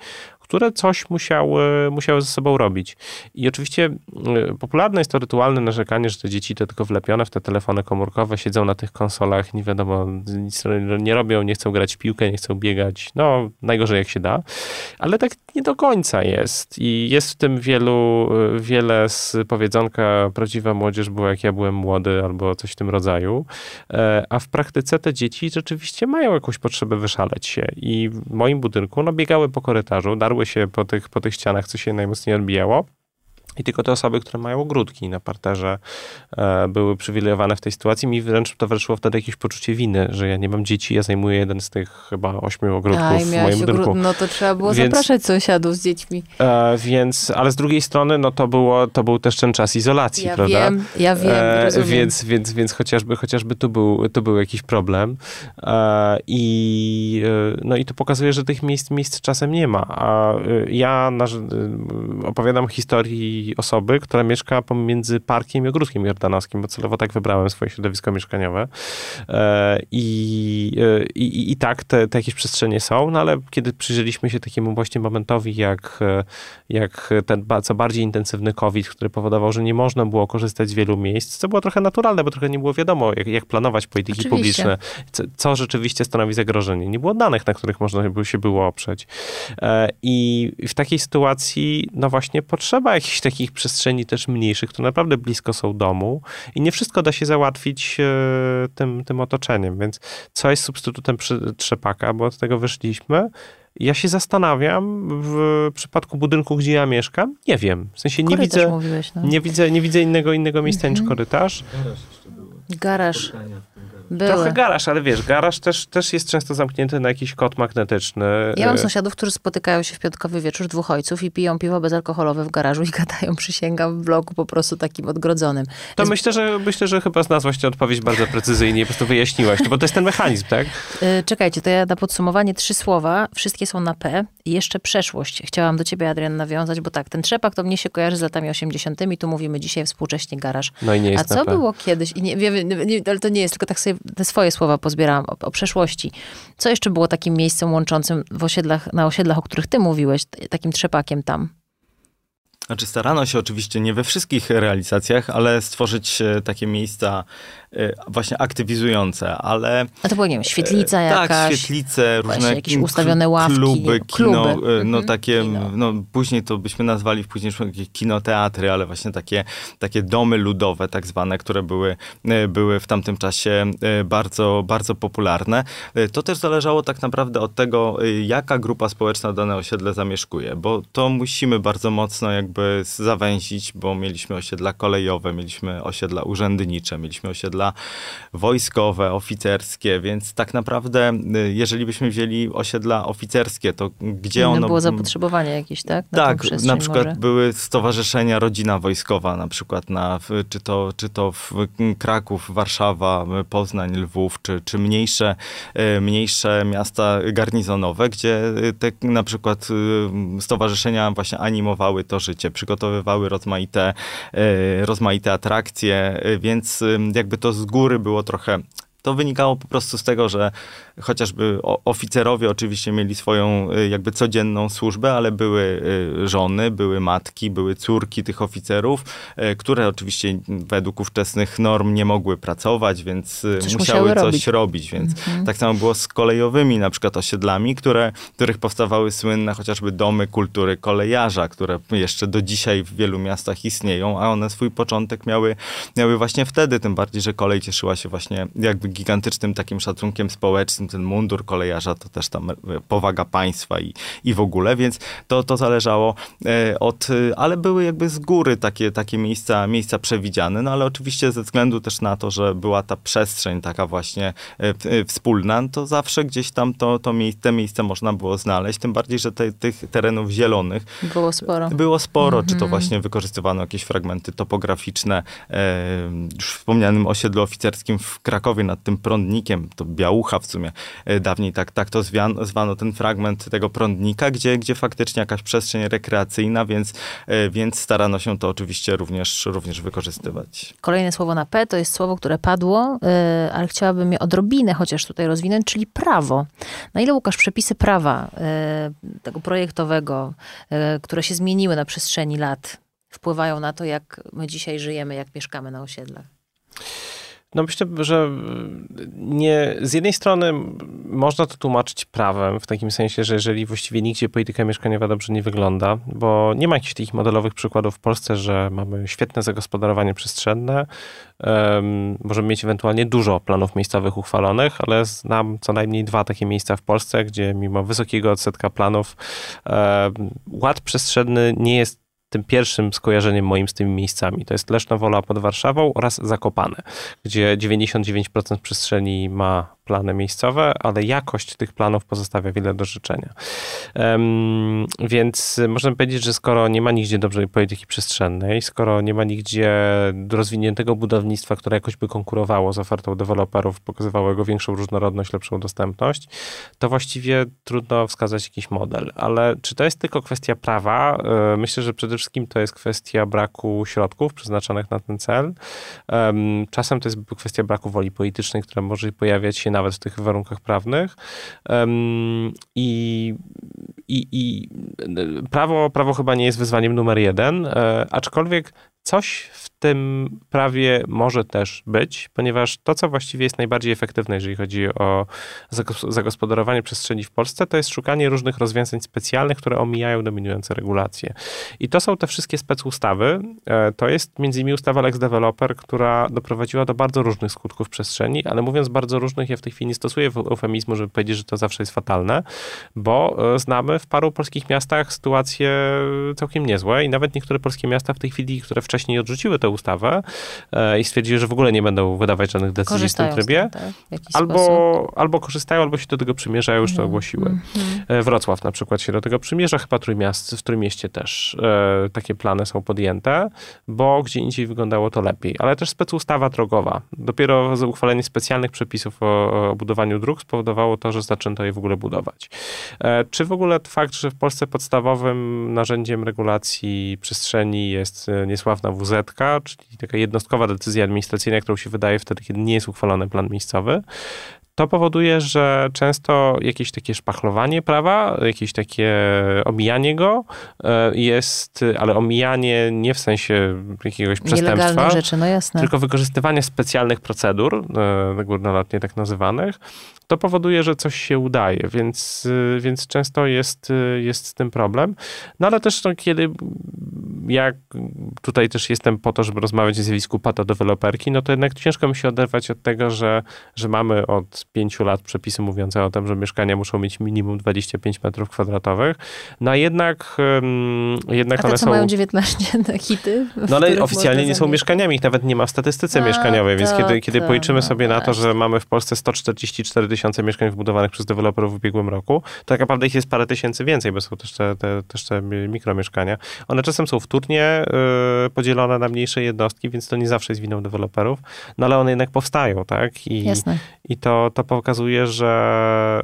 które coś musiały, musiały ze sobą robić. I oczywiście y, popularne jest to rytualne narzekanie, że te dzieci to tylko wlepione w te telefony komórkowe, siedzą na tych konsolach, nie wiadomo, nic nie robią, nie chcą grać w piłkę, nie chcą biegać. No, najgorzej jak się da. Ale tak nie do końca jest. I jest w tym wielu, y, wiele z powiedzonka prawdziwa młodzież była jak ja byłem młody albo coś w tym rodzaju. E, a w praktyce te dzieci rzeczywiście mają jakąś potrzebę wyszaleć się. I w moim budynku no, biegały po korytarzu, darły darły się po tych, po tych ścianach, co się najmocniej odbijało. I tylko te osoby, które mają ogródki na parterze, e, były przywilejowane w tej sytuacji. Mi wręcz towarzyszyło wtedy jakieś poczucie winy, że ja nie mam dzieci, ja zajmuję jeden z tych chyba ośmiu ogródków A, w moim budynku. No to trzeba było więc, zapraszać sąsiadów z dziećmi. E, więc, ale z drugiej strony, no to było, to był też ten czas izolacji, ja prawda? Wiem, ja wiem, e, Więc, więc, więc chociażby, chociażby tu był, tu był jakiś problem. E, I, e, no i to pokazuje, że tych miejsc, miejsc czasem nie ma. A e, ja na, opowiadam historii osoby, która mieszka pomiędzy parkiem i ogródkiem jordanowskim, bo celowo tak wybrałem swoje środowisko mieszkaniowe. E, I, e, i, i tak te, te jakieś przestrzenie są, no ale kiedy przyjrzeliśmy się takiemu właśnie momentowi, jak, e, jak ten co bardziej intensywny COVID, który powodował, że nie można było korzystać z wielu miejsc, co było trochę naturalne, bo trochę nie było wiadomo, jak, jak planować polityki Oczywiście. publiczne, co, co, rzeczywiście stanowi zagrożenie. Nie było danych, na których można by się było oprzeć. I w takiej sytuacji, no właśnie, potrzeba jakichś takich takich przestrzeni też mniejszych, które naprawdę blisko są domu i nie wszystko da się załatwić e, tym, tym otoczeniem, więc co jest substytutem trzepaka, bo od tego wyszliśmy. Ja się zastanawiam w przypadku budynku, gdzie ja mieszkam, nie wiem. W sensie nie widzę, mówiłeś, no. nie widzę, nie widzę innego, innego miejsca niż mhm. korytarz. Garaż. Były. Trochę garaż, ale wiesz, garaż też, też jest często zamknięty na jakiś kod magnetyczny. Ja mam sąsiadów, którzy spotykają się w piątkowy wieczór, dwóch ojców i piją piwo bezalkoholowe w garażu i gadają, przysięgam, w bloku po prostu takim odgrodzonym. To myślę, że myślę, że chyba znalazłaś tę odpowiedź bardzo precyzyjnie i po prostu wyjaśniłaś, bo to jest ten mechanizm, tak? Y, czekajcie, to ja na podsumowanie trzy słowa, wszystkie są na P i jeszcze przeszłość. Chciałam do ciebie, Adrian, nawiązać, bo tak, ten trzepak to mnie się kojarzy z latami 80. tu mówimy dzisiaj współcześnie garaż. No i nie jest A co było kiedyś? I nie, nie, nie, ale to nie jest, tylko tak sobie te swoje słowa pozbierałam o, o, przeszłości. Co jeszcze było takim miejscem łączącym w osiedlach, na osiedlach, o których ty mówiłeś, takim trzepakiem tam? Znaczy starano się oczywiście nie we wszystkich realizacjach, ale stworzyć e, takie miejsca e, właśnie aktywizujące, ale... A to było, nie wiem, świetlica e, jakaś? Tak, świetlice, różne jakieś ustawione ławki, kluby, kino, kluby. no Mhm, takie, kino. no później to byśmy nazwali w późniejszym kinoteatry, ale właśnie takie, takie domy ludowe tak zwane, które były, były w tamtym czasie bardzo, bardzo popularne. To też zależało tak naprawdę od tego, jaka grupa społeczna dane osiedle zamieszkuje, bo to musimy bardzo mocno jakby zawęzić, bo mieliśmy osiedla kolejowe, mieliśmy osiedla urzędnicze, mieliśmy osiedla wojskowe, oficerskie, więc tak naprawdę, y, jeżeli byśmy wzięli osiedla oficerskie, to gdzie Inne ono... było zapotrzebowanie jakieś, tak? Na tak, na przykład może? były stowarzyszenia Rodzina Wojskowa, na przykład na, czy, to, czy to w Kraków, Warszawa, Poznań, Lwów, czy, czy mniejsze, e, mniejsze miasta garnizonowe, gdzie e, te na przykład stowarzyszenia właśnie animowały to życie, przygotowywały rozmaite, e, rozmaite atrakcje, e, więc jakby to z góry było trochę to wynikało po prostu z tego, że chociażby oficerowie oczywiście mieli swoją y, jakby codzienną służbę, ale były y, żony, były matki, były córki tych oficerów, y, które oczywiście według ówczesnych norm nie mogły pracować, więc Coś musiały coś robić. robić. Więc Mhm. tak samo było z kolejowymi na przykład osiedlami, które, których powstawały słynne chociażby domy kultury kolejarza, które jeszcze do dzisiaj w wielu miastach istnieją, a one swój początek miały, miały właśnie wtedy, tym bardziej, że kolej cieszyła się właśnie jakby gigantycznym takim szacunkiem społecznym, ten mundur kolejarza to też tam e, powaga państwa i, i w ogóle, więc to, to zależało e, od, e, ale były jakby z góry takie, takie miejsca, miejsca przewidziane, no ale oczywiście ze względu też na to, że była ta przestrzeń taka właśnie wspólna, to zawsze gdzieś tam to, to miejsce, te miejsce można było znaleźć, tym bardziej, że te, tych terenów zielonych Było sporo. było sporo, czy to Mhm. właśnie wykorzystywano jakieś fragmenty topograficzne. Już w wspomnianym osiedlu oficerskim w Krakowie nad tym prądnikiem, to Białucha w sumie dawniej tak, tak to zwiano, zwano ten fragment tego prądnika, gdzie, gdzie faktycznie jakaś przestrzeń rekreacyjna, więc, e, więc starano się to oczywiście również, również wykorzystywać. Kolejne słowo na P to jest słowo, które padło, yy, ale chciałabym je odrobinę chociaż tutaj rozwinąć, czyli prawo. Na ile, Łukasz, przepisy prawa tego projektowego, które się zmieniły na przestrzeni lat, wpływają na to, jak my dzisiaj żyjemy, jak mieszkamy na osiedlach? No myślę, że nie, z jednej strony można to tłumaczyć prawem, w takim sensie, że jeżeli właściwie nigdzie polityka mieszkaniowa dobrze nie wygląda, bo nie ma jakichś takich modelowych przykładów w Polsce, że mamy świetne zagospodarowanie przestrzenne, em, możemy mieć ewentualnie dużo planów miejscowych uchwalonych, ale znam co najmniej dwa takie miejsca w Polsce, gdzie mimo wysokiego odsetka planów em, ład przestrzenny nie jest tym pierwszym skojarzeniem moim z tymi miejscami. To jest Leszno Wola pod Warszawą oraz Zakopane, gdzie 99% przestrzeni ma plany miejscowe, ale jakość tych planów pozostawia wiele do życzenia. Em, więc można powiedzieć, że skoro nie ma nigdzie dobrej polityki przestrzennej, skoro nie ma nigdzie rozwiniętego budownictwa, które jakoś by konkurowało z ofertą deweloperów, pokazywało jego większą różnorodność, lepszą dostępność, to właściwie trudno wskazać jakiś model. Ale czy to jest tylko kwestia prawa? E, Myślę, że przede wszystkim to jest kwestia braku środków przeznaczonych na ten cel. Em, Czasem to jest kwestia braku woli politycznej, która może pojawiać się nawet w tych warunkach prawnych. I, i, i prawo, prawo chyba nie jest wyzwaniem numer jeden, e, aczkolwiek coś w tym prawie może też być, ponieważ to, co właściwie jest najbardziej efektywne, jeżeli chodzi o zagos- zagospodarowanie przestrzeni w Polsce, to jest szukanie różnych rozwiązań specjalnych, które omijają dominujące regulacje. I to są te wszystkie specustawy. E, To jest między innymi ustawa Lex Developer, która doprowadziła do bardzo różnych skutków przestrzeni, ale mówiąc bardzo różnych, ja w tej chwili nie stosuję eufemizmu, żeby powiedzieć, że to zawsze jest fatalne, bo e, znamy w paru polskich miastach sytuacje całkiem niezłe i nawet niektóre polskie miasta w tej chwili, które wcześniej odrzuciły tę ustawę e, i stwierdziły, że w ogóle nie będą wydawać żadnych decyzji w tym Korzystają trybie, tak? W sposób. albo, albo korzystają, albo się do tego przymierzają, już to Mhm. ogłosiły. Mhm. E, Wrocław na przykład się do tego przymierza, chyba Trójmiast, w Trójmieście też e, takie plany są podjęte, bo gdzie indziej wyglądało to lepiej. Ale też specustawa drogowa. Dopiero uchwalenie specjalnych przepisów o, o budowaniu dróg spowodowało to, że zaczęto je w ogóle budować. E, czy w ogóle fakt, że w Polsce podstawowym narzędziem regulacji przestrzeni jest e, niesławna WZ, czyli taka jednostkowa decyzja administracyjna, którą się wydaje wtedy, kiedy nie jest uchwalony plan miejscowy, to powoduje, że często jakieś takie szpachlowanie prawa, jakieś takie omijanie go e, jest, ale omijanie nie w sensie jakiegoś przestępstwa, rzeczy, no tylko wykorzystywanie specjalnych procedur, e, górnolotnie tak nazywanych, to powoduje, że coś się udaje, więc, y, więc często jest, y, jest z tym problem. No ale też no, kiedy jak tutaj też jestem po to, żeby rozmawiać o zjawisku patodeweloperki, no to jednak ciężko mi się oderwać od tego, że, że mamy od pięciu lat przepisy mówiące o tym, że mieszkania muszą mieć minimum 25 metrów kwadratowych. No a jednak, um, jednak a te, one co są... mają 19 hity? No ale oficjalnie nie są mieszkaniami, ich nawet nie ma w statystyce a, mieszkaniowej, więc kiedy, kiedy policzymy no, sobie na to, że mamy w Polsce 144 tysiące mieszkań wbudowanych przez deweloperów w ubiegłym roku, to tak naprawdę ich jest parę tysięcy więcej, bo są też te, te, też te mikromieszkania. One czasem są wtórnie y, podzielone na mniejsze jednostki, więc to nie zawsze jest winą deweloperów, no ale one jednak powstają, tak? I, Jasne. i to, to pokazuje, że,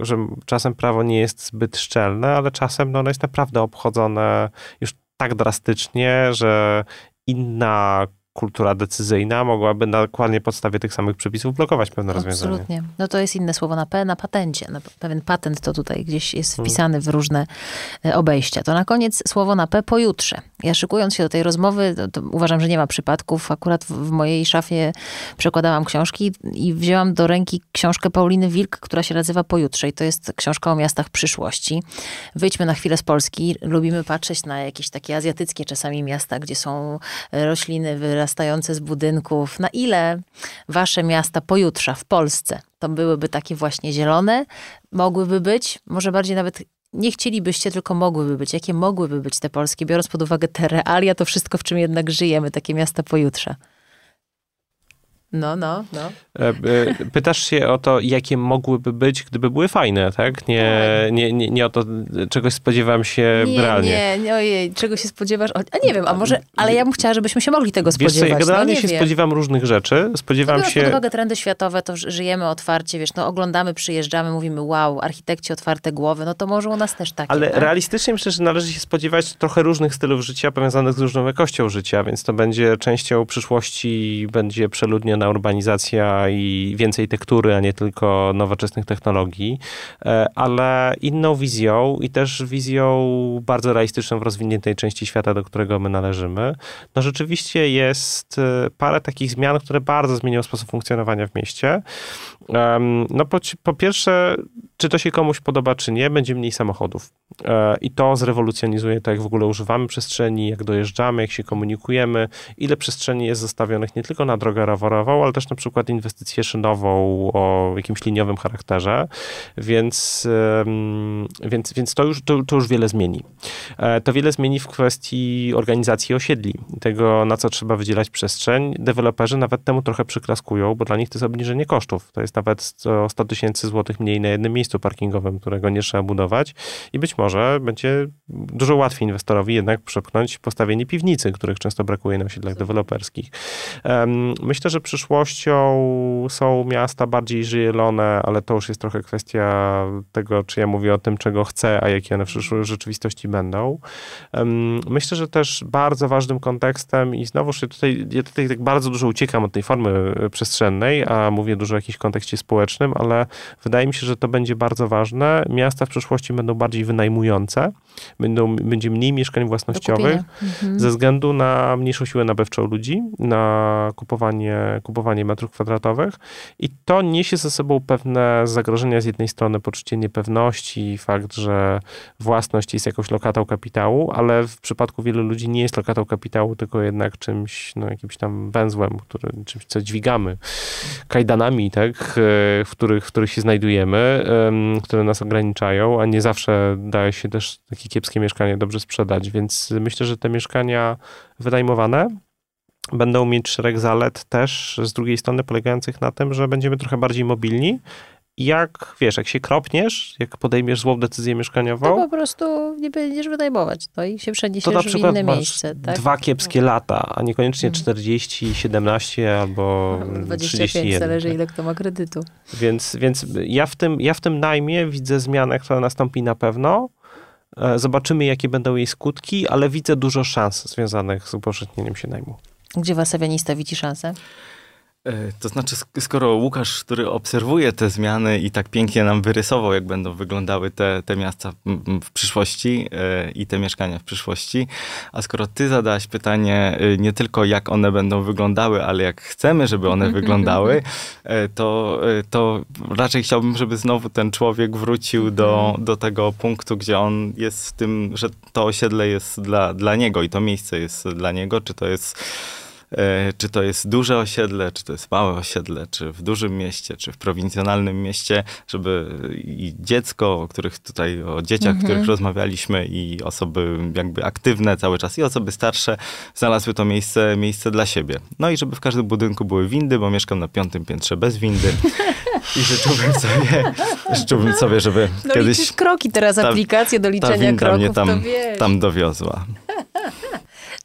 y, że czasem prawo nie jest zbyt szczelne, ale czasem no, ono jest naprawdę obchodzone już tak drastycznie, że inna kultura decyzyjna mogłaby na dokładnie podstawie tych samych przepisów blokować pewne rozwiązania. Absolutnie. No to jest inne słowo na P, na patencie. No, pewien patent to tutaj gdzieś jest hmm. wpisany w różne e, obejścia. To na koniec słowo na P pojutrze. Ja szykując się do tej rozmowy, to, to uważam, że nie ma przypadków. Akurat w, w, mojej szafie przekładałam książki i wzięłam do ręki książkę Pauliny Wilk, która się nazywa Pojutrze i to jest książka o miastach przyszłości. Wyjdźmy na chwilę z Polski. Lubimy patrzeć na jakieś takie azjatyckie czasami miasta, gdzie są rośliny wyraźne wyrastające z budynków, na ile wasze miasta pojutrze w Polsce to byłyby takie właśnie zielone, mogłyby być, może bardziej nawet nie chcielibyście, tylko mogłyby być. Jakie mogłyby być te polskie, biorąc pod uwagę te realia, to wszystko, w czym jednak żyjemy, takie miasta pojutrze? No, no, no. E, e, pytasz się o to, jakie mogłyby być, gdyby były fajne, tak? Nie, tak. nie, nie, nie o to, czegoś spodziewam się nie, realnie. Nie, nie, ojej, czego się spodziewasz? A nie wiem, a może, ale ja bym chciała, żebyśmy się mogli tego spodziewać. Wiesz co, ja generalnie no, się wiem. spodziewam różnych rzeczy. Spodziewam się... pod uwagę trendy światowe, to żyjemy otwarcie, wiesz, no oglądamy, przyjeżdżamy, mówimy wow, architekci otwarte głowy, no to może u nas też takie. Ale tak? realistycznie myślę, że należy się spodziewać trochę różnych stylów życia powiązanych z różną jakością życia, więc to będzie częścią przyszłości, będzie przeludniona urbanizacja i więcej tektury, a nie tylko nowoczesnych technologii, e, ale inną wizją i też wizją bardzo realistyczną w rozwiniętej części świata, do którego my należymy. No rzeczywiście jest e, parę takich zmian, które bardzo zmienią sposób funkcjonowania w mieście. No po, po pierwsze, czy to się komuś podoba, czy nie, będzie mniej samochodów. E, I to zrewolucjonizuje to, jak w ogóle używamy przestrzeni, jak dojeżdżamy, jak się komunikujemy, ile przestrzeni jest zostawionych nie tylko na drogę rowerową, ale też na przykład inwestycję szynową o jakimś liniowym charakterze, więc, więc, więc to, już, to, to już wiele zmieni. E, to wiele zmieni w kwestii organizacji osiedli, tego na co trzeba wydzielać przestrzeń. Deweloperzy nawet temu trochę przyklaskują, bo dla nich to jest obniżenie kosztów. To jest nawet 100 tysięcy złotych mniej na jednym miejscu parkingowym, którego nie trzeba budować i być może będzie dużo łatwiej inwestorowi jednak przepchnąć postawienie piwnicy, których często brakuje na osiedlach deweloperskich. Myślę, że przyszłością są miasta bardziej zielone, ale to już jest trochę kwestia tego, czy ja mówię o tym, czego chcę, a jakie one w rzeczywistości będą. Myślę, że też bardzo ważnym kontekstem i znowu ja tutaj, ja tutaj tak bardzo dużo uciekam od tej formy przestrzennej, a mówię dużo o jakimś kontekście społecznym, ale wydaje mi się, że to będzie bardzo ważne. Miasta w przyszłości będą bardziej wynajmujące, będą, będzie mniej mieszkań własnościowych mhm. ze względu na mniejszą siłę nabywczą ludzi, na kupowanie, kupowanie metrów kwadratowych i to niesie ze sobą pewne zagrożenia z jednej strony poczucie niepewności, fakt, że własność jest jakąś lokatą kapitału, ale w przypadku wielu ludzi nie jest lokatą kapitału, tylko jednak czymś, no jakimś tam węzłem, który, czymś, co dźwigamy, kajdanami, tak, w których, w których się znajdujemy, które nas ograniczają, a nie zawsze daje się też takie kiepskie mieszkanie dobrze sprzedać, więc myślę, że te mieszkania wynajmowane będą mieć szereg zalet też z drugiej strony polegających na tym, że będziemy trochę bardziej mobilni. Jak wiesz, jak się kropniesz, jak podejmiesz złą decyzję mieszkaniową, to po prostu nie będziesz wynajmować to i się przeniesiesz to w inne miejsce. Tak? Dwa kiepskie lata, a niekoniecznie 40, 17 albo 25, 31. zależy ile kto ma kredytu. Więc, więc ja, w tym, ja w tym najmie widzę zmianę, która nastąpi na pewno. E, zobaczymy, jakie będą jej skutki, ale widzę dużo szans związanych z upowszechnieniem się najmu. Gdzie wasawianista widzi szansę? E, to znaczy, skoro Łukasz, który obserwuje te zmiany i tak pięknie nam wyrysował, jak będą wyglądały te, te miasta w przyszłości e, i te mieszkania w przyszłości, a skoro ty zadałaś pytanie e, nie tylko jak one będą wyglądały, ale jak chcemy, żeby one wyglądały, to, to raczej chciałbym, żeby znowu ten człowiek wrócił do, mhm. do tego punktu, gdzie on jest w tym, że to osiedle jest dla, dla niego i to miejsce jest dla niego, czy to jest czy to jest duże osiedle, czy to jest małe osiedle, czy w dużym mieście, czy w prowincjonalnym mieście, żeby i dziecko, o których tutaj, o dzieciach, mhm. których rozmawialiśmy i osoby jakby aktywne cały czas i osoby starsze znalazły to miejsce, miejsce dla siebie. No i żeby w każdym budynku były windy, bo mieszkam na piątym piętrze bez windy i życzyłbym sobie, życzyłbym sobie, żeby no, kiedyś... kroki teraz, aplikację do liczenia ta kroków, mnie tam, tam dowiozła.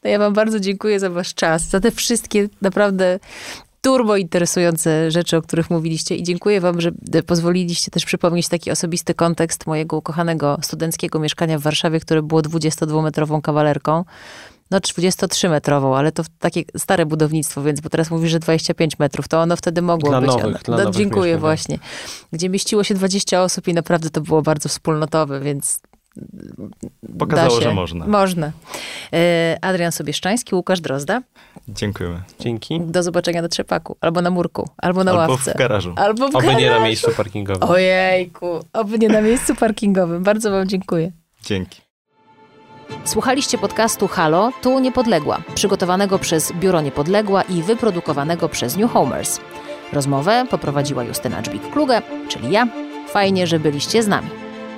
To ja wam bardzo dziękuję za wasz czas, za te wszystkie naprawdę turbo interesujące rzeczy, o których mówiliście i dziękuję wam, że pozwoliliście też przypomnieć taki osobisty kontekst mojego ukochanego studenckiego mieszkania w Warszawie, które było 22-metrową kawalerką. No 23-metrową, ale to takie stare budownictwo, więc bo teraz mówisz, że 25 metrów, to ono wtedy mogło dla być. Nowych, dla no, nowych dziękuję mieszkań. właśnie. Gdzie mieściło się 20 osób i naprawdę to było bardzo wspólnotowe, więc Pokazało, że można. Można. E, Adrian Sobieszczański, Łukasz Drozda. Dziękujemy. Dzięki. Do zobaczenia na trzepaku, albo na murku, albo na albo ławce. w garażu. Albo w Oby garażu. nie na miejscu parkingowym. Ojejku, oby nie na miejscu parkingowym. Bardzo wam dziękuję. Dzięki. Słuchaliście podcastu Halo, tu Niepodległa, przygotowanego przez Biuro Niepodległa i wyprodukowanego przez New Homers. Rozmowę poprowadziła Justyna Dżbik-Kluge, czyli ja. Fajnie, że byliście z nami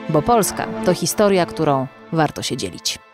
bo Polska to historia, którą warto się dzielić.